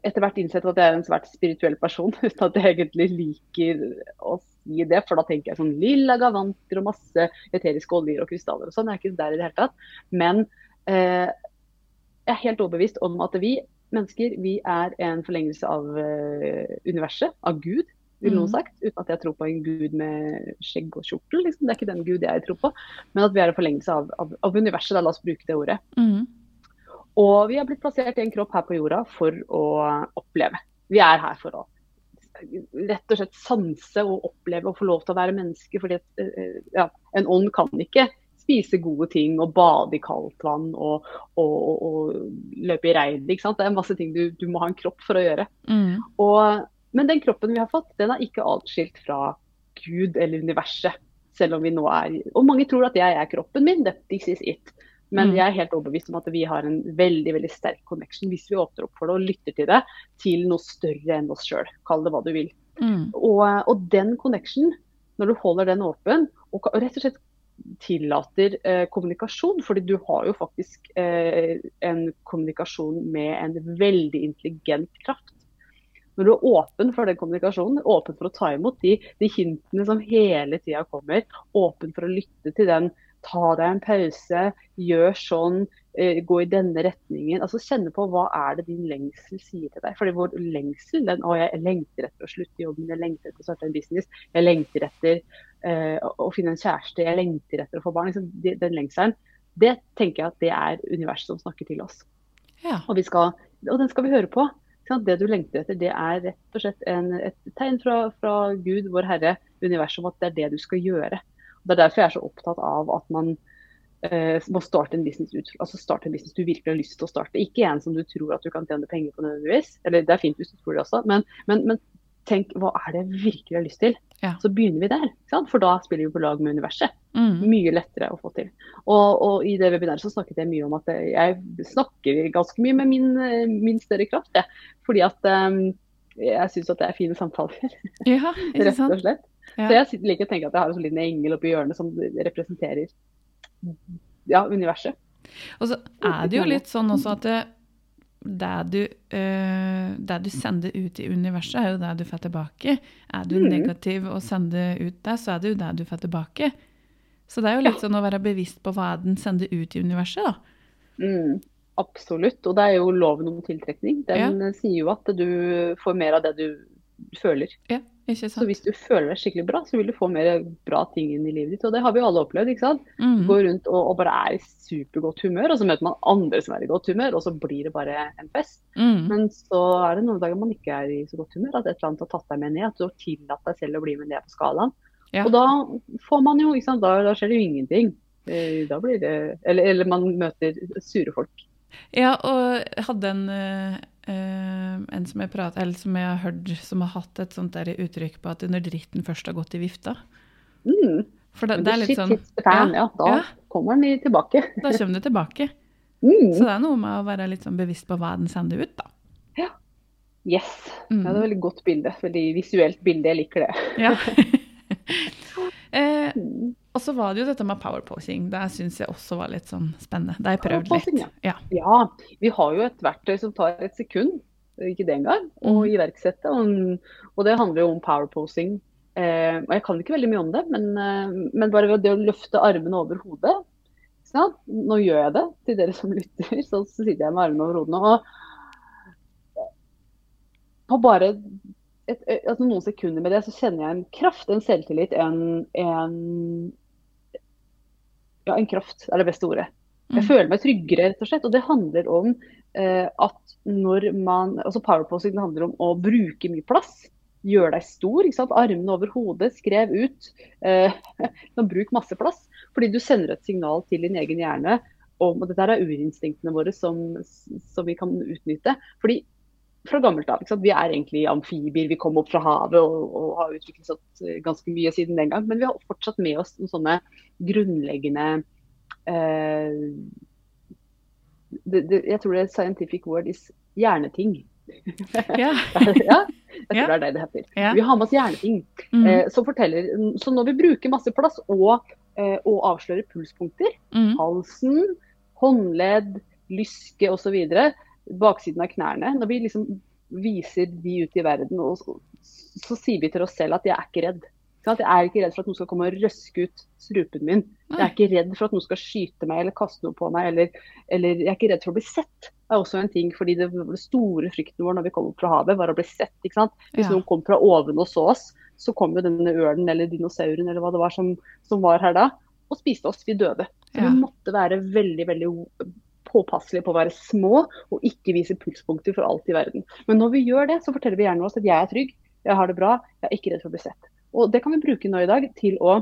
etter hvert innsett at jeg er en svært spirituell person, uten at jeg egentlig liker å si det. For da tenker jeg sånn lilla gavanter og masse eteriske oljer og krystaller og sånn. Jeg er ikke der i det hele tatt. Men eh, jeg er helt overbevist om at vi mennesker vi er en forlengelse av eh, universet, av Gud, vil noen Mhm. sagt. Uten at jeg tror på en gud med skjegg og kjortel. Liksom. Det er ikke den gud jeg tror på. Men at vi er en forlengelse av, av, av universet. Da. La oss bruke det ordet. Mm. Og vi har blitt plassert i en kropp her på jorda for å oppleve. Vi er her for å rett og slett sanse og oppleve og få lov til å være menneske. fordi at, eh, ja, en ånd kan ikke spise gode ting og bade i kaldt vann og, og, og, og løpe i regn. Det er masse ting du, du må ha en kropp for å gjøre. Mm. Og, men den kroppen vi har fått, den er ikke atskilt fra Gud eller universet. Selv om vi nå er Og mange tror at jeg er kroppen min. This is it. Men Mm. jeg er helt overbevist om at vi har en veldig veldig sterk connection hvis vi åpner opp for det og lytter til det, til noe større enn oss sjøl. Kall det hva du vil. Mm. Og, og den connection, når du holder den åpen, og rett og slett tillater eh, kommunikasjon, fordi du har jo faktisk eh, en kommunikasjon med en veldig intelligent kraft. Når du er åpen for den kommunikasjonen, åpen for å ta imot de, de hintene som hele tida kommer, åpen for å lytte til den Ta deg en pause, gjør sånn, eh, gå i denne retningen. Altså Kjenne på hva er det din lengsel sier til deg. Fordi vår lengsel den, å, jeg lengter etter å slutte jobben, jeg lengter etter å starte en business, jeg lengter etter eh, å finne en kjæreste, jeg lengter etter å få barn. Liksom, den lengselen, det tenker jeg at det er universet som snakker til oss. Ja. Og, skal, og, den skal vi høre på. Det du lengter etter, det er rett og slett en, et tegn fra, fra Gud, vår Herre, universet, om at det er det du skal gjøre. Og det er derfor jeg er så opptatt av at man eh, må starte en business ut. Altså starte en business du virkelig har lyst til å starte. Ikke en som du tror at du kan tjene penger på nødvendigvis. Eller det er fint hvis du tror det også, men, men, men tenk hva er det jeg virkelig har lyst til? Ja. Så begynner vi der. For da spiller vi på lag med universet. Mm. Mye lettere å få til. Og, og i det webinaret så snakket jeg mye om at jeg snakker ganske mye med min, min større kraft. Jeg. Fordi at um, jeg syns at det er fine samtaler. Ja, Rett og slett. Ja. Så jeg liker å tenke at jeg har en sånn liten engel oppi hjørnet som representerer ja, universet. Og så er det jo litt sånn også at det, det, du, øh, det du sender ut i universet, er jo det du får tilbake. Er du Mm. negativ og sender ut det, så er det jo det du får tilbake. Så det er jo litt sånn å være bevisst på hva den sender ut i universet, da. Mm, absolutt. Og det er jo loven om tiltrekning. Den sier jo at du får mer av det du føler. Ja, Så hvis du føler deg skikkelig bra, så vil du få mer bra ting inn i livet ditt. Og det har vi jo alle opplevd. ikke sant? Mm. Gå rundt og, og bare er i supergodt humør, og så møter man andre som er i godt humør, og så blir det bare en fest. Mm. Men så er det noen dager man ikke er i så godt humør, at et eller annet har tatt deg med ned. At du har tillatt deg selv å bli med ned på skalaen. Ja. Og da får man jo, ikke sant, da, da skjer det jo ingenting. Eh, Da blir det, eller, eller man møter sure folk. Ja, og hadde en, øh, en som jeg pratet, eller som jeg har hørt, som har hatt et sånt der uttrykk på at når dritten først har gått i vifta. Mm. For det, det er litt sånn fan, ja, da ja. kommer den tilbake. Da kommer det tilbake. Mm. Så det er noe med å være litt sånn bevisst på hva den sender ut, da. Yes. Mm. Ja, det er et veldig godt bilde. Veldig visuelt bilde. Jeg liker det. Ja. Mm. Og så var det jo dette med powerposing. Det syns jeg også var litt sånn spennende. Det har jeg prøvd litt. Ja. Ja, vi har jo et verktøy som tar et sekund, ikke det engang, å Mm. iverksette. Og, og det handler jo om powerposing. Eh, og jeg kan ikke veldig mye om det, men, eh, men bare ved det å løfte armene over hodet sant? Nå gjør jeg det til dere som lytter, så, så sitter jeg med armene over hodet nå. Og på bare et, altså noen sekunder med det, så kjenner jeg en kraft, en selvtillit, en, en Ja, en kraft er det beste ordet. Jeg Mm. føler meg tryggere, rett og slett. Og det handler om eh, at når man altså Powerposing handler om å bruke mye plass. Gjøre deg stor. ikke sant? Armene over hodet, skrev ut. Eh, bruk masse plass. Fordi du sender et signal til din egen hjerne om og dette er urinstinktene våre som, som vi kan utnytte. Fordi fra gammelt av? Vi er egentlig amfibier, vi kom opp fra havet og, og har utviklet oss ganske mye siden den gang. Men vi har fortsatt med oss noen sånne grunnleggende eh, det, det, Jeg tror det scientific word is hjerneting. Yeah. ja, jeg tror yeah. det er det det heter. Yeah. Vi har med oss hjerneting. Mm. Eh, som forteller, så når vi bruker masse plass og, eh, og avslører pulspunkter, Mm. halsen, håndledd, lyske osv., baksiden av knærne, når vi liksom viser de ut i verden, og så, så sier vi til oss selv at jeg er ikke redd. Ikke? Jeg er ikke redd for at noen skal komme og røske ut strupen min. Jeg er ikke redd for at noen skal skyte meg eller kaste noe på meg. Eller, eller jeg er ikke redd for å bli sett. Det er også en ting, fordi det, det store frykten vår når vi kom opp fra havet, var å bli sett. ikke sant? Hvis Ja. noen kom fra oven og så oss, så kom jo denne ørnen eller dinosauren eller hva det var som, som var her da, og spiste oss. Vi døde. Så Ja. vi måtte være veldig veldig påpasselige på å være små og ikke vise pulspunkter for alt i verden. Men når vi gjør det, så forteller vi hjernen oss at jeg er trygg, jeg har det bra, jeg er ikke redd for å bli sett. Og Det kan vi bruke nå i dag til å,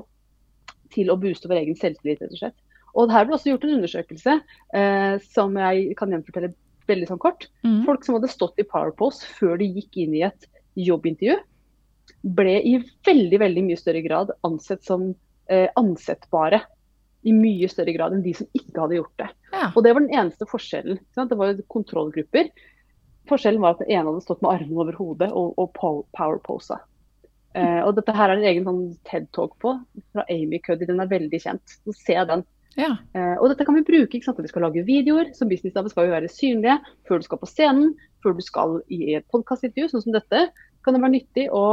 til å booste vår egen selvtillit. rett og slett. Og Her ble også gjort en undersøkelse eh, som jeg kan gjenfortelle veldig sånn kort. Mm. Folk som hadde stått i Powerpose før de gikk inn i et jobbintervju, ble i veldig veldig mye større grad ansett som eh, ansettbare. I mye større grad enn de som ikke hadde gjort det. Ja. Og Det var den eneste forskjellen. Det var kontrollgrupper. Forskjellen var at den ene hadde stått med armene over hodet og, og pow- powerposa. Eh, og dette her er en egen sånn TED-talk på fra Amy Cuddy. Den er veldig kjent. Så se den. ja. Eh, og dette kan vi bruke ikke sant? når vi skal lage videoer. Som businessdame skal vi være synlige før du skal på scenen, før du skal i et podkastintervju, sånn som dette. Kan det være nyttig å,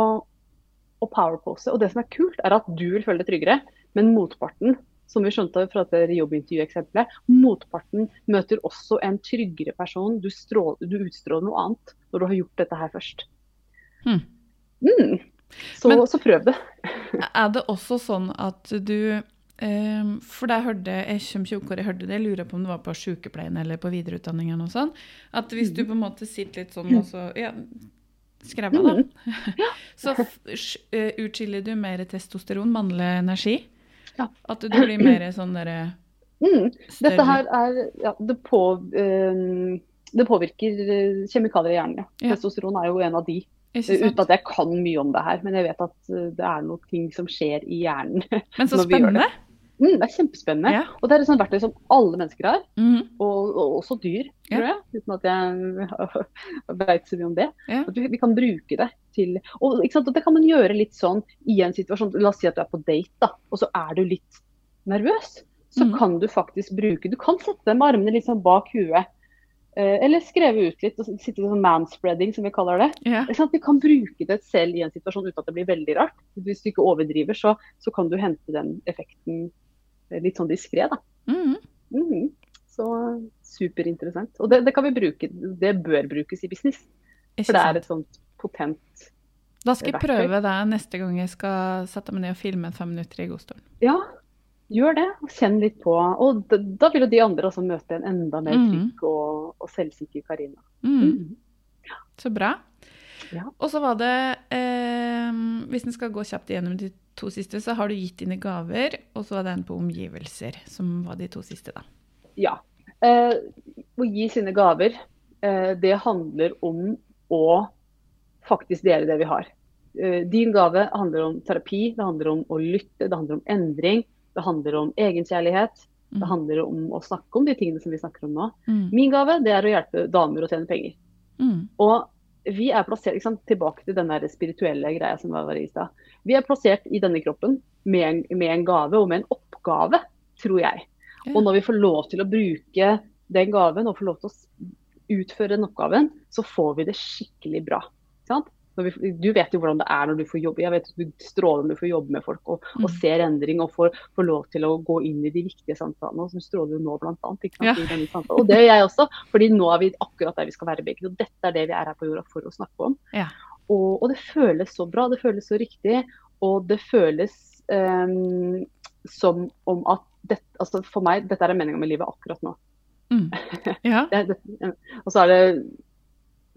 å powerpose. Og det som er kult, er at du vil føle deg tryggere, men motparten som vi skjønte fra dette jobbintervjueksempelet, motparten møter også en tryggere person. Du, stråler, du utstråler noe annet når du har gjort dette her først. Mm. Mm. Så, Men- så prøv det. Er det også sånn at du um, For jeg hørte jeg kommer ikke opp hvor jeg hørte det, jeg lurer på om det var på sykepleien eller på videreutdanning eller noe sånt. At hvis du på en måte sitter litt sånn og så ja, Skrevet, da. Så eh, utskiller du mer testosteron, mannlig energi. Ja. At du blir mer sånn derre Mm. Dette her er ja, det, på, eh, det påvirker eh, kjemikalier i hjernen. Ja. Testosteron er jo en av de. Eh, Uten at jeg kan mye om det her, men jeg vet at eh, det er noen ting som skjer i hjernen. Men så spennende. Mm, det er kjempespennende. Ja. Og det er et sånt verktøy som alle mennesker har, mm. og, og også dyr, tror jeg. Uten at jeg veit så mye om det. Ja. At vi, vi kan bruke det til Og og det kan man gjøre litt sånn i en situasjon. La oss si at du er på date, da, og så er du litt nervøs. Så mm. kan du faktisk bruke Du kan sette med armene litt sånn bak huet. eh, Eller skreve ut litt og sitte sånn manspreading, som vi kaller det. Ja. Vi kan bruke det selv i en situasjon uten at det blir veldig rart. Hvis du ikke overdriver, så, så kan du hente den effekten litt sånn diskré. da. Mm. Mm. Så superinteressant. Og det, det kan vi bruke, det bør brukes i business. For det er et sånt potent Da skal jeg prøve det neste gang jeg skal sette meg ned og filme fem minutter i godstolen. Ja, gjør det. og Kjenn litt på. Og da, da vil jo de andre også møte en enda mer Mhm. trygg og, og selvsikker Karina. Mm. Så bra. Ja. Og så var det eh, Hvis en skal gå kjapt igjennom de to siste, så har du gitt dine gaver, og så var det en på omgivelser, som var de to siste, da. Ja. Eh, å gi sine gaver, eh, det handler om å faktisk dele det vi har. Eh, din gave handler om terapi, det handler om å lytte, det handler om endring. Det handler om egenkjærlighet. Mm. Det handler om å snakke om de tingene som vi snakker om nå. Mm. Min gave det er å hjelpe damer å tjene penger. Mm. Og vi er plassert, tilbake til den spirituelle greia som var i stad. Vi er plassert i denne kroppen med en, med en gave og med en oppgave, tror jeg. Og når vi får lov til å bruke den gaven og får lov til å utføre den oppgaven, så får vi det skikkelig bra. Sant? Vi, du vet jo hvordan det er når du får jobbe. Jeg vet at du stråler når du får jobbe med folk og, og Mm. ser endring og får, får lov til å gå inn i de viktige samtalene. Og som stråler jo nå, blant annet. Ikke sant? Ja. I denne samtalen. Og det gjør jeg også, fordi nå er vi akkurat der vi skal være begge. Og dette er det vi er her på jorda for å snakke om. Ja. Og, og det føles så bra, det føles så riktig. Og det føles um, som om at dette, altså for meg, dette er meninga med livet akkurat nå. Mm. Ja. Det, det, og så er det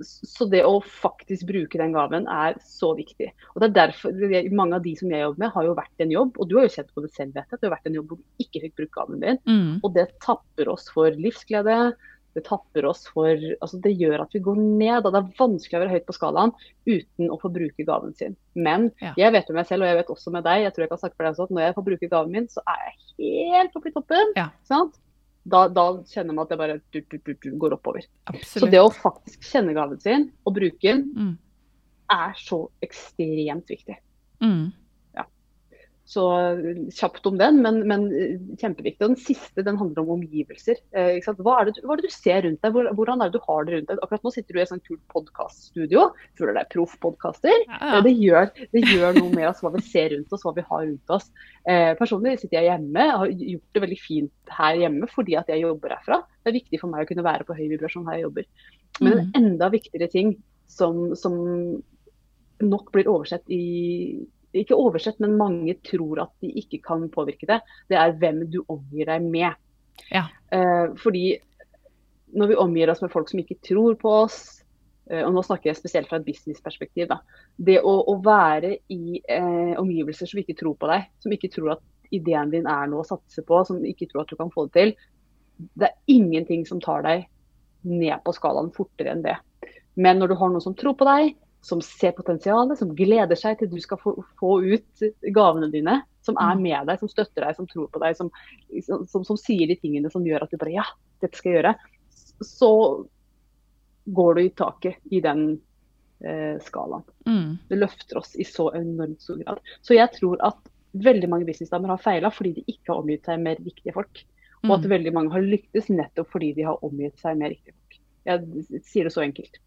så det å faktisk bruke den gaven er så viktig. Og det er derfor Mange av de som jeg jobber med, har jo vært en jobb, og du har jo kjent på det selv, vet jeg, at du har vært en jobb hvor du ikke fikk brukt gaven din. Mm. Og det tapper oss for livsglede. Det tapper oss for altså Det gjør at vi går ned. og Det er vanskelig å være høyt på skalaen uten å få bruke gaven sin. Men Ja. jeg vet jo meg selv, og jeg vet også med deg, jeg tror jeg kan snakke for deg også, at når jeg får bruke gaven min, så er jeg helt oppe i toppen. Ja. Sant? Da, da kjenner man at det bare du, du, du, går oppover. Så det å faktisk kjenne gaven sin og bruke den, Mm. er så ekstremt viktig. Mm. Så eh, kjapt om den, men, men eh, kjempeviktig. Og den siste den handler om omgivelser. Eh? Hva, er det, du- hva er det du ser rundt deg? Hvordan er det du har det rundt deg? Akkurat nå sitter du i et sånt kult podkaststudio. Føler deg proff podkaster. Ja, Eh, ja. Det, det gjør noe med oss hva vi ser rundt oss, hva vi har rundt oss. Eh, personlig sitter jeg hjemme. Har gjort det veldig fint her hjemme fordi at jeg jobber herfra. Det er viktig for meg å kunne være på høy vibrasjon her jeg jobber. Men en enda viktigere ting som, som nok blir oversett i Ikke oversett, men mange tror at de ikke kan påvirke det. Det er hvem du omgir deg med. Ja. Eh, fordi når vi omgir oss med folk som ikke tror på oss, eh, og nå snakker jeg spesielt fra et businessperspektiv, da. Det å, å være i eh, omgivelser som ikke tror på deg, som ikke tror at ideen din er noe å satse på, som ikke tror at du kan få det til, det er ingenting som tar deg ned på skalaen fortere enn det. Men når du har noen som tror på deg, som ser potensialet, som gleder seg til du skal få, få ut gavene dine, som er Mm. med deg, som støtter deg, som tror på deg, som, som, som sier de tingene som gjør at du bare ja, dette skal jeg gjøre, så går du i taket i den eh, skalaen. Mm. Det løfter oss i så enormt stor grad. Så jeg tror at veldig mange businessdamer har feila fordi de ikke har omgitt seg med riktige folk. Og at Mm. veldig mange har lyktes nettopp fordi de har omgitt seg med riktige folk. Jeg sier det så enkelt.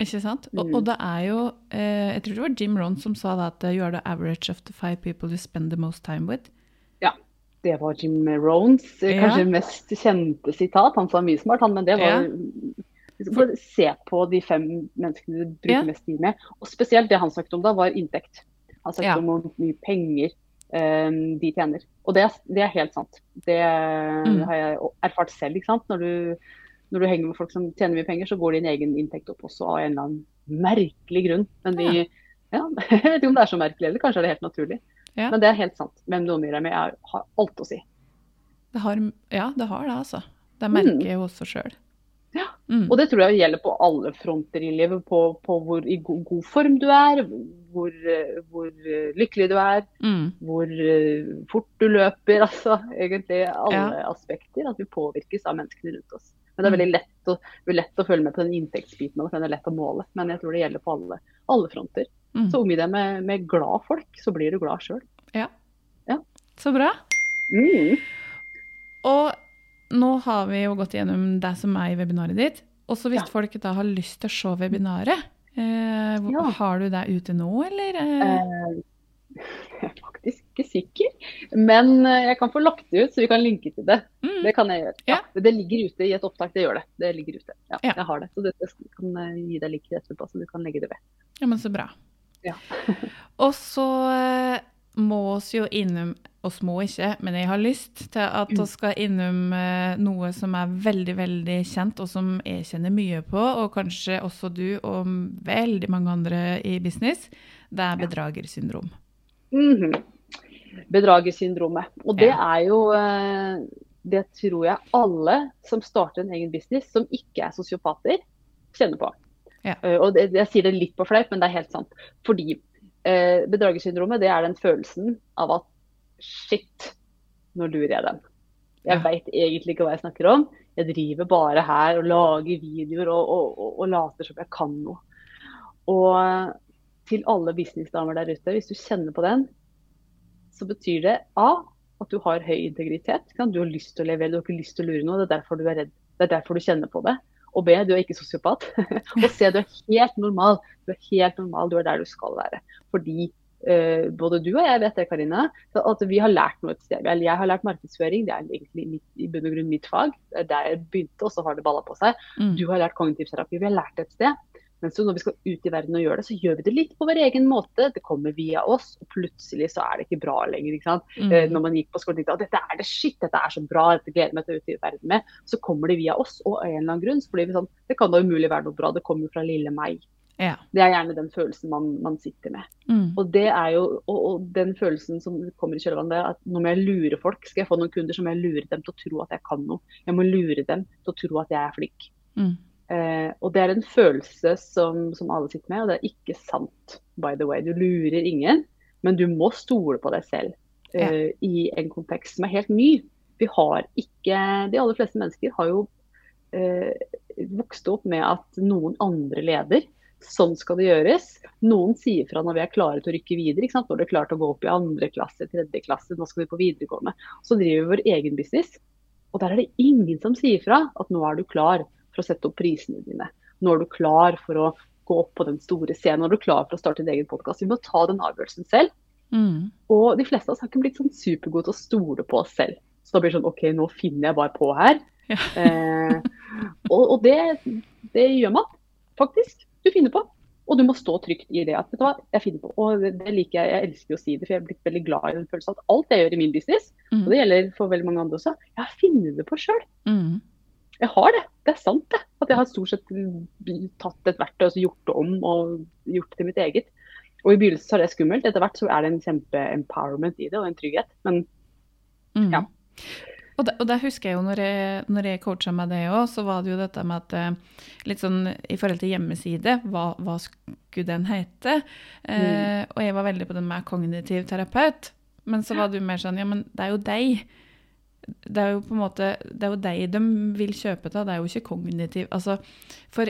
Ikke sant? Og, Mm. og det er jo eh, Jeg tror det var Jim Rohn som sa det at eh, you are the average of the five people you spend the most time with. Ja. Det var Jim Rohns eh, Ja. kanskje mest kjente sitat. Han sa mye smart, han, men det var Ja. For, Se på de fem menneskene du bruker Ja. mest tid med. Og spesielt det han snakket om da, var inntekt. Han snakket om hvor mye penger um, de tjener. Og det, det er helt sant. Det Mm. har jeg erfart selv. ikke sant? Når du, når du henger med folk som tjener mye penger, så går din egen inntekt opp også av en eller annen merkelig grunn. Men de, ja, jeg vet ikke om det er så merkelig, eller kanskje er det helt naturlig. Ja. Men det er helt sant. Hvem du omgir deg med, er, har alt å si. Det har, ja, det har det, altså. Det merker jeg også sjøl. Ja. Mm. Og det tror jeg gjelder på alle fronter i livet. På, på hvor i god, god form du er, hvor, eh, hvor eh, lykkelig du er, Mm. hvor eh, fort du løper. Altså egentlig alle aspekter. At vi påvirkes av menneskene rundt oss. Men det er veldig lett å, lett å følge med på den inntektsbiten, og den er lett å måle. Men jeg tror det gjelder på alle, alle fronter. Mm. Så omgi deg med, med glad folk, så blir du glad sjøl. Så bra. Mm. Og nå har vi jo gått gjennom det som er i webinaret ditt. Og så hvis Ja. folk da har lyst til å se webinaret, eh, Ja. har du det ute nå, eller? Eh? Ikke sikker, men eh, jeg kan få lagt det ut, så vi kan linke til det. Mm. Det kan jeg gjøre. Ja. Ja, Det ligger ute i et opptak, det gjør det. Det ligger ute. Ja, Ja. Jeg har det. Så det, jeg kan eh, gi deg link etterpå, så du kan legge det ved. Ja, men så bra. Ja. og så eh, må oss jo innom oss må ikke, men jeg har lyst til at vi skal innom noe som er veldig, veldig kjent, og som jeg kjenner mye på, og kanskje også du og veldig mange andre i business. Det er bedragersyndrom. Mhm. Bedragersyndromet. Og det er jo eh, Det tror jeg alle som starter en egen business, som ikke er sosiopater, kjenner på. Ja. Eh, og det, jeg sier det litt på fleip, men det er helt sant. Fordi eh, bedragersyndromet det er den følelsen av at shit, nå lurer jeg dem. Jeg Ja. veit egentlig ikke hva jeg snakker om. Jeg driver bare her og lager videoer og, og, og, og later som jeg kan noe. Og til alle businessdamer der ute, hvis du kjenner på den, så betyr det A at du har høy integritet. Du har lyst til å levere, du har ikke lyst til å lure noe. Det er derfor du er redd. Det er derfor du kjenner på det. Og B, du er ikke sosiopat. og C, du er helt normal. Du er helt normal, du er der du skal være. Fordi uh, både du og jeg vet det, Karina, at vi har lært noe et sted. Jeg har lært markedsføring, det er egentlig mitt, i bunn og grunn mitt fag. Det er der jeg begynte, og så har det balla på seg. Mm. Du har lært kognitiv terapi, vi har lært det et sted. Men så når vi skal ut i verden og gjøre det, så gjør vi det litt på vår egen måte. Det kommer via oss, og plutselig så er det ikke bra lenger. ikke sant? Eh, Mm. Når man gikk på skolen tenkte at dette er det shit, dette er så bra, dette gleder jeg meg til å ut i verden med, så kommer det via oss. Og av en eller annen grunn så blir vi sånn Det kan da umulig være noe bra, det kommer jo fra lille meg. Ja. Det er gjerne den følelsen man, man sitter med. Mm. Og det er jo, og, og den følelsen som kommer i kjølvannet, er at nå må jeg lure folk. Skal jeg få noen kunder, så må jeg lure dem til å tro at jeg kan noe. Jeg må lure dem til å tro at jeg er flink. Mm. Eh, og det er en følelse som, som alle sitter med, og det er ikke sant, by the way. Du lurer ingen, men du må stole på deg selv eh, i en kontekst som er helt ny. Vi har ikke De aller fleste mennesker har jo eh, vokst opp med at noen andre leder. Sånn skal det gjøres. Noen sier fra når vi er klare til å rykke videre. Når du er klart å gå opp i andre klasse, tredje klasse, nå skal vi på videregående. Så driver vi vår egen business. Og der er det ingen som sier fra at nå er du klar for å sette opp prisene dine. Nå er du klar for å gå opp på den store scenen. Nå er du klar for å starte din egen podkast. Vi må ta den avgjørelsen selv. Mm. Og de fleste av oss har ikke blitt sånn supergode til å stole på oss selv. Så da blir det sånn OK, nå finner jeg bare på her. Ja. Eh, og og det, det gjør man faktisk. Du finner på. Og du må stå trygt i det at vet du hva, jeg finner på. Og det, liker jeg, jeg elsker å si det, for jeg er blitt veldig glad i den følelsen at alt jeg gjør i min business, Mm. og det gjelder for veldig mange andre også, jeg finner det på sjøl. Mm. Jeg har det. Det er sant, det. At jeg har stort sett tatt et verktøy og så gjort det om og gjort det til mitt eget. Og I begynnelsen så er det skummelt, etter hvert så er det en kjempe-empowerment i det, og en trygghet. Men Mm. Ja. Og det, og det husker jeg jo når jeg, når jeg coacha meg det òg, så var det jo dette med at eh, Litt sånn i forhold til hjemmeside, hva, hva skulle den hete? Eh, og jeg var veldig på den med kognitiv terapeut. Men så var det jo mer sånn Ja, men det er jo deg. Det er jo på en måte Det er jo deg de vil kjøpe av, det er jo ikke kognitiv. Altså, for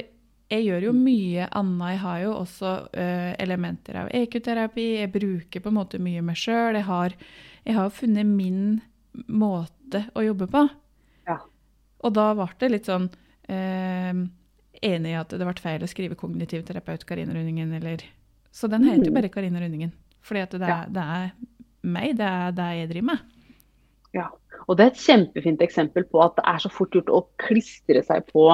jeg gjør jo mye annet. Jeg har jo også uh, elementer av EQ-terapi. Jeg bruker på en måte mye meg sjøl. Jeg har jeg har funnet min måte å jobbe på. Ja. Og da ble det litt sånn uh, enig i at det ble feil å skrive kognitiv terapeut Karine Rundingen, eller Så den heter jo Mm. bare Karine Rundingen. Fordi at det er, Ja. det er meg, det er det jeg driver med. Ja. Og det er et kjempefint eksempel på at det er så fort gjort å klistre seg på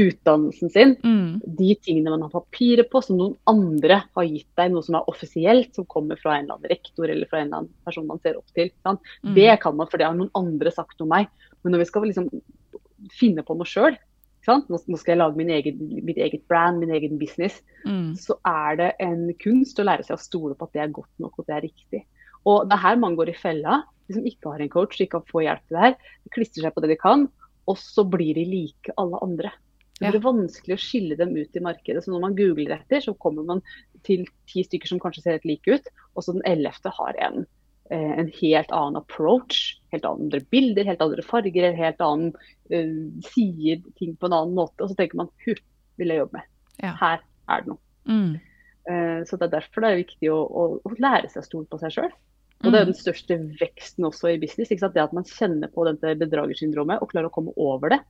utdannelsen sin. Mm. De tingene man har papirer på, som noen andre har gitt deg, noe som er offisielt, som kommer fra en eller annen rektor eller fra en eller annen person man ser opp til. sant? Mm. Det kan man, for det har noen andre sagt om meg. Men når vi skal liksom finne på noe sjøl, nå skal jeg lage min egen, mitt eget brand, min egen business, Mm. så er det en kunst å lære seg å stole på at det er godt nok og det er riktig. Og det er her man går i fella. De som ikke har en coach, ikke får hjelp til det her, de klistrer seg på det de kan, og så blir de like alle andre. Det Ja. blir vanskelig å skille dem ut i markedet. Så når man googler etter, så kommer man til ti stykker som kanskje ser helt like ut, og så den ellevte har en, eh, en helt annen approach. Helt andre bilder, helt andre farger, helt annen uh, sier ting på en annen måte. Og så tenker man hu, vil jeg jobbe med. Ja. Her er det noe. Mm. Uh, Så det er derfor det er viktig å, å, å lære seg å stole på seg sjøl. Og det er Mm. den største veksten også i business. Ikke sant? Det at man kjenner på dette bedragersyndromet og klarer å komme over det.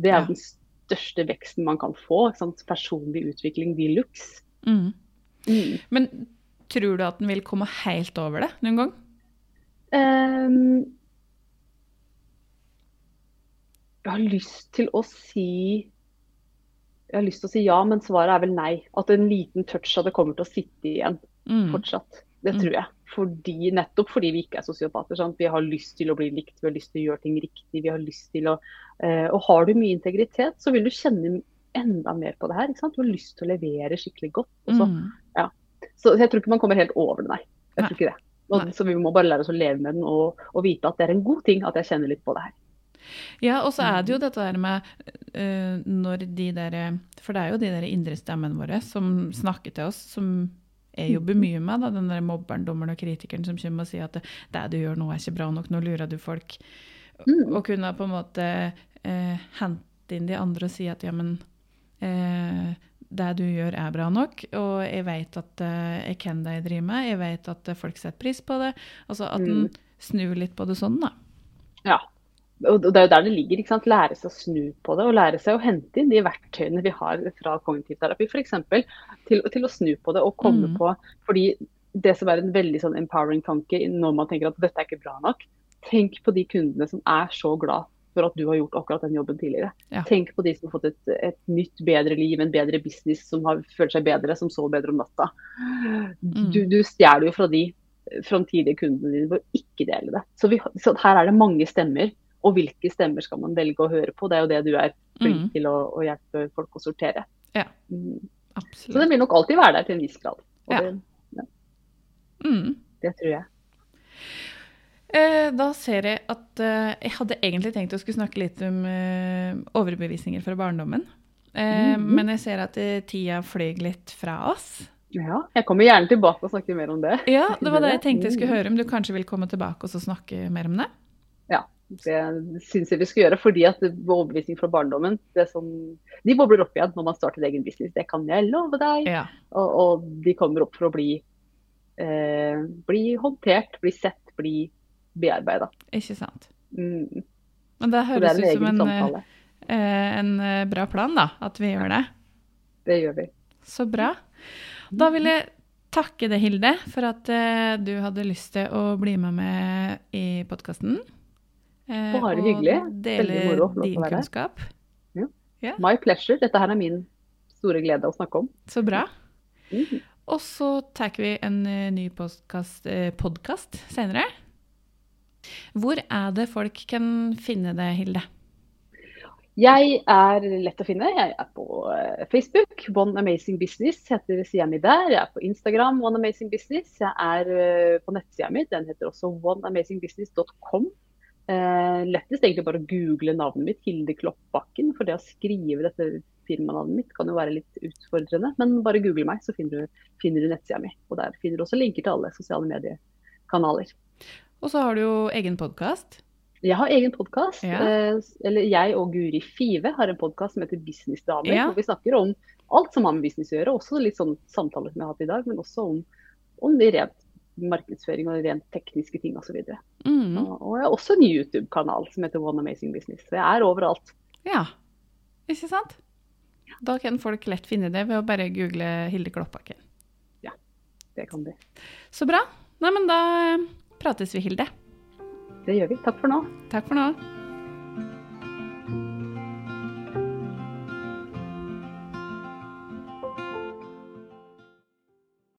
Det er Ja. den største veksten man kan få. Ikke sant? Personlig utvikling de luxe. Mm. Mm. Men tror du at den vil komme helt over det noen gang? Um, jeg har lyst til å si Jeg har lyst til å si ja, men svaret er vel nei. At en liten touch av det kommer til å sitte igjen. Mm. fortsatt. Det Mm. tror jeg. Fordi, nettopp fordi vi ikke er sosiopater. Sant? Vi har lyst til å bli likt, vi har lyst til å gjøre ting riktig. vi har lyst til å... Eh, og har du mye integritet, så vil du kjenne enda mer på det her. Du har lyst til å levere skikkelig godt. Så, Mm. så jeg tror ikke man kommer helt over det, nei. Jeg tror ikke det. Og, så vi må bare lære oss å leve med den og, og vite at det er en god ting at jeg kjenner litt på det her. Ja, og så er det jo dette der med uh, når de der For det er jo de der indre stemmene våre som snakker til oss, som jeg jobber mye med. Da, den der mobberen, dommeren og kritikeren som kommer og sier at det, du gjør nå er ikke bra nok, nå lurer du folk. Mm. Og kunne på en måte eh, hente inn de andre og si at ja, men eh, det du gjør er bra nok, og jeg vet at eh, jeg kan det jeg driver med, jeg vet at folk setter pris på det. Altså at en Mm. snur litt på det sånn, da. Ja. Og det er jo der det ligger. ikke sant? Lære seg å snu på det, og lære seg å hente inn de verktøyene vi har fra kognitiv terapi, f.eks. Til, til å snu på det og komme Mm. på fordi det som er en veldig sånn empowering tanke når man tenker at dette er ikke bra nok, tenk på de kundene som er så glad for at du har gjort akkurat den jobben tidligere. Ja. Tenk på de som har fått et, et nytt, bedre liv, en bedre business, som har følt seg bedre, som sover bedre om natta. Mm. Du, du stjeler jo fra de framtidige kundene dine ved å ikke dele det. Så, vi, så her er det mange stemmer. Og hvilke stemmer skal man velge å høre på? Det er jo det du er flink Mm. til å, å hjelpe folk å sortere. Ja. absolutt. Så det vil nok alltid være der til en viss grad. Ja. det, Mm. det tror jeg. Eh, da ser jeg at eh, jeg hadde egentlig tenkt å skulle snakke litt om eh, overbevisninger fra barndommen. Mm. Men jeg ser at tida fløy litt fra oss. Ja, jeg kommer gjerne tilbake og snakker mer om det. Ja, det var det jeg tenkte jeg skulle Mm. høre om du kanskje vil komme tilbake og snakke mer om det. Det syns jeg vi skal gjøre, fordi at overbevisning fra barndommen det som, De bobler opp igjen når man starter egen business. Det kan jeg love deg. Ja. Og, og de kommer opp for å bli, eh, bli håndtert, bli sett, bli bearbeida. Ikke sant. Mm. Men det høres det ut som en, eh, en eh, bra plan, da, at vi gjør det. Det gjør vi. Så bra. Da vil jeg takke deg, Hilde, for at eh, du hadde lyst til å bli med meg i podkasten. Eh, Bare og hyggelig. dele Veldig moro Og å din kunnskap. Ja. kunnskap. My pleasure. Dette her er min store glede å snakke om. Så bra. Mm. Og så tar vi en eh, ny podkast eh, podcast senere. Hvor er det folk kan finne det, Hilde? Jeg er lett å finne. Jeg er på eh, Facebook. One Amazing Business heter sida mi der. Jeg er på Instagram. One Amazing Business. Jeg er eh, på nettsida mi. Den heter også oneamazingbusiness.com. Eh, lettest egentlig bare å google navnet mitt, Hilde Kloppbakken. For det å skrive dette firmanavnet mitt kan jo være litt utfordrende. Men bare google meg, så finner du, finner du nettsida mi. Og der finner du også linker til alle sosiale mediekanaler. Og så har du jo egen podkast. Jeg har egen podkast. Ja. Eh, eller jeg og Guri Five har en podkast som heter Businessdamer. Ja. Hvor vi snakker om alt som har med business å gjøre. Også litt sånn samtaler som jeg har hatt i dag, men også om, om de rent markedsføring og rent tekniske ting osv. Og, Mm. og og jeg har også en YouTube-kanal som heter One Amazing Business. Så jeg er overalt. Ja, ikke sant? Da kan folk lett finne det ved å bare google Hilde Kloppakken. Ja, Det kan de. Så bra. Nei, men da prates vi, Hilde. Det gjør vi. Takk for nå. Takk for nå.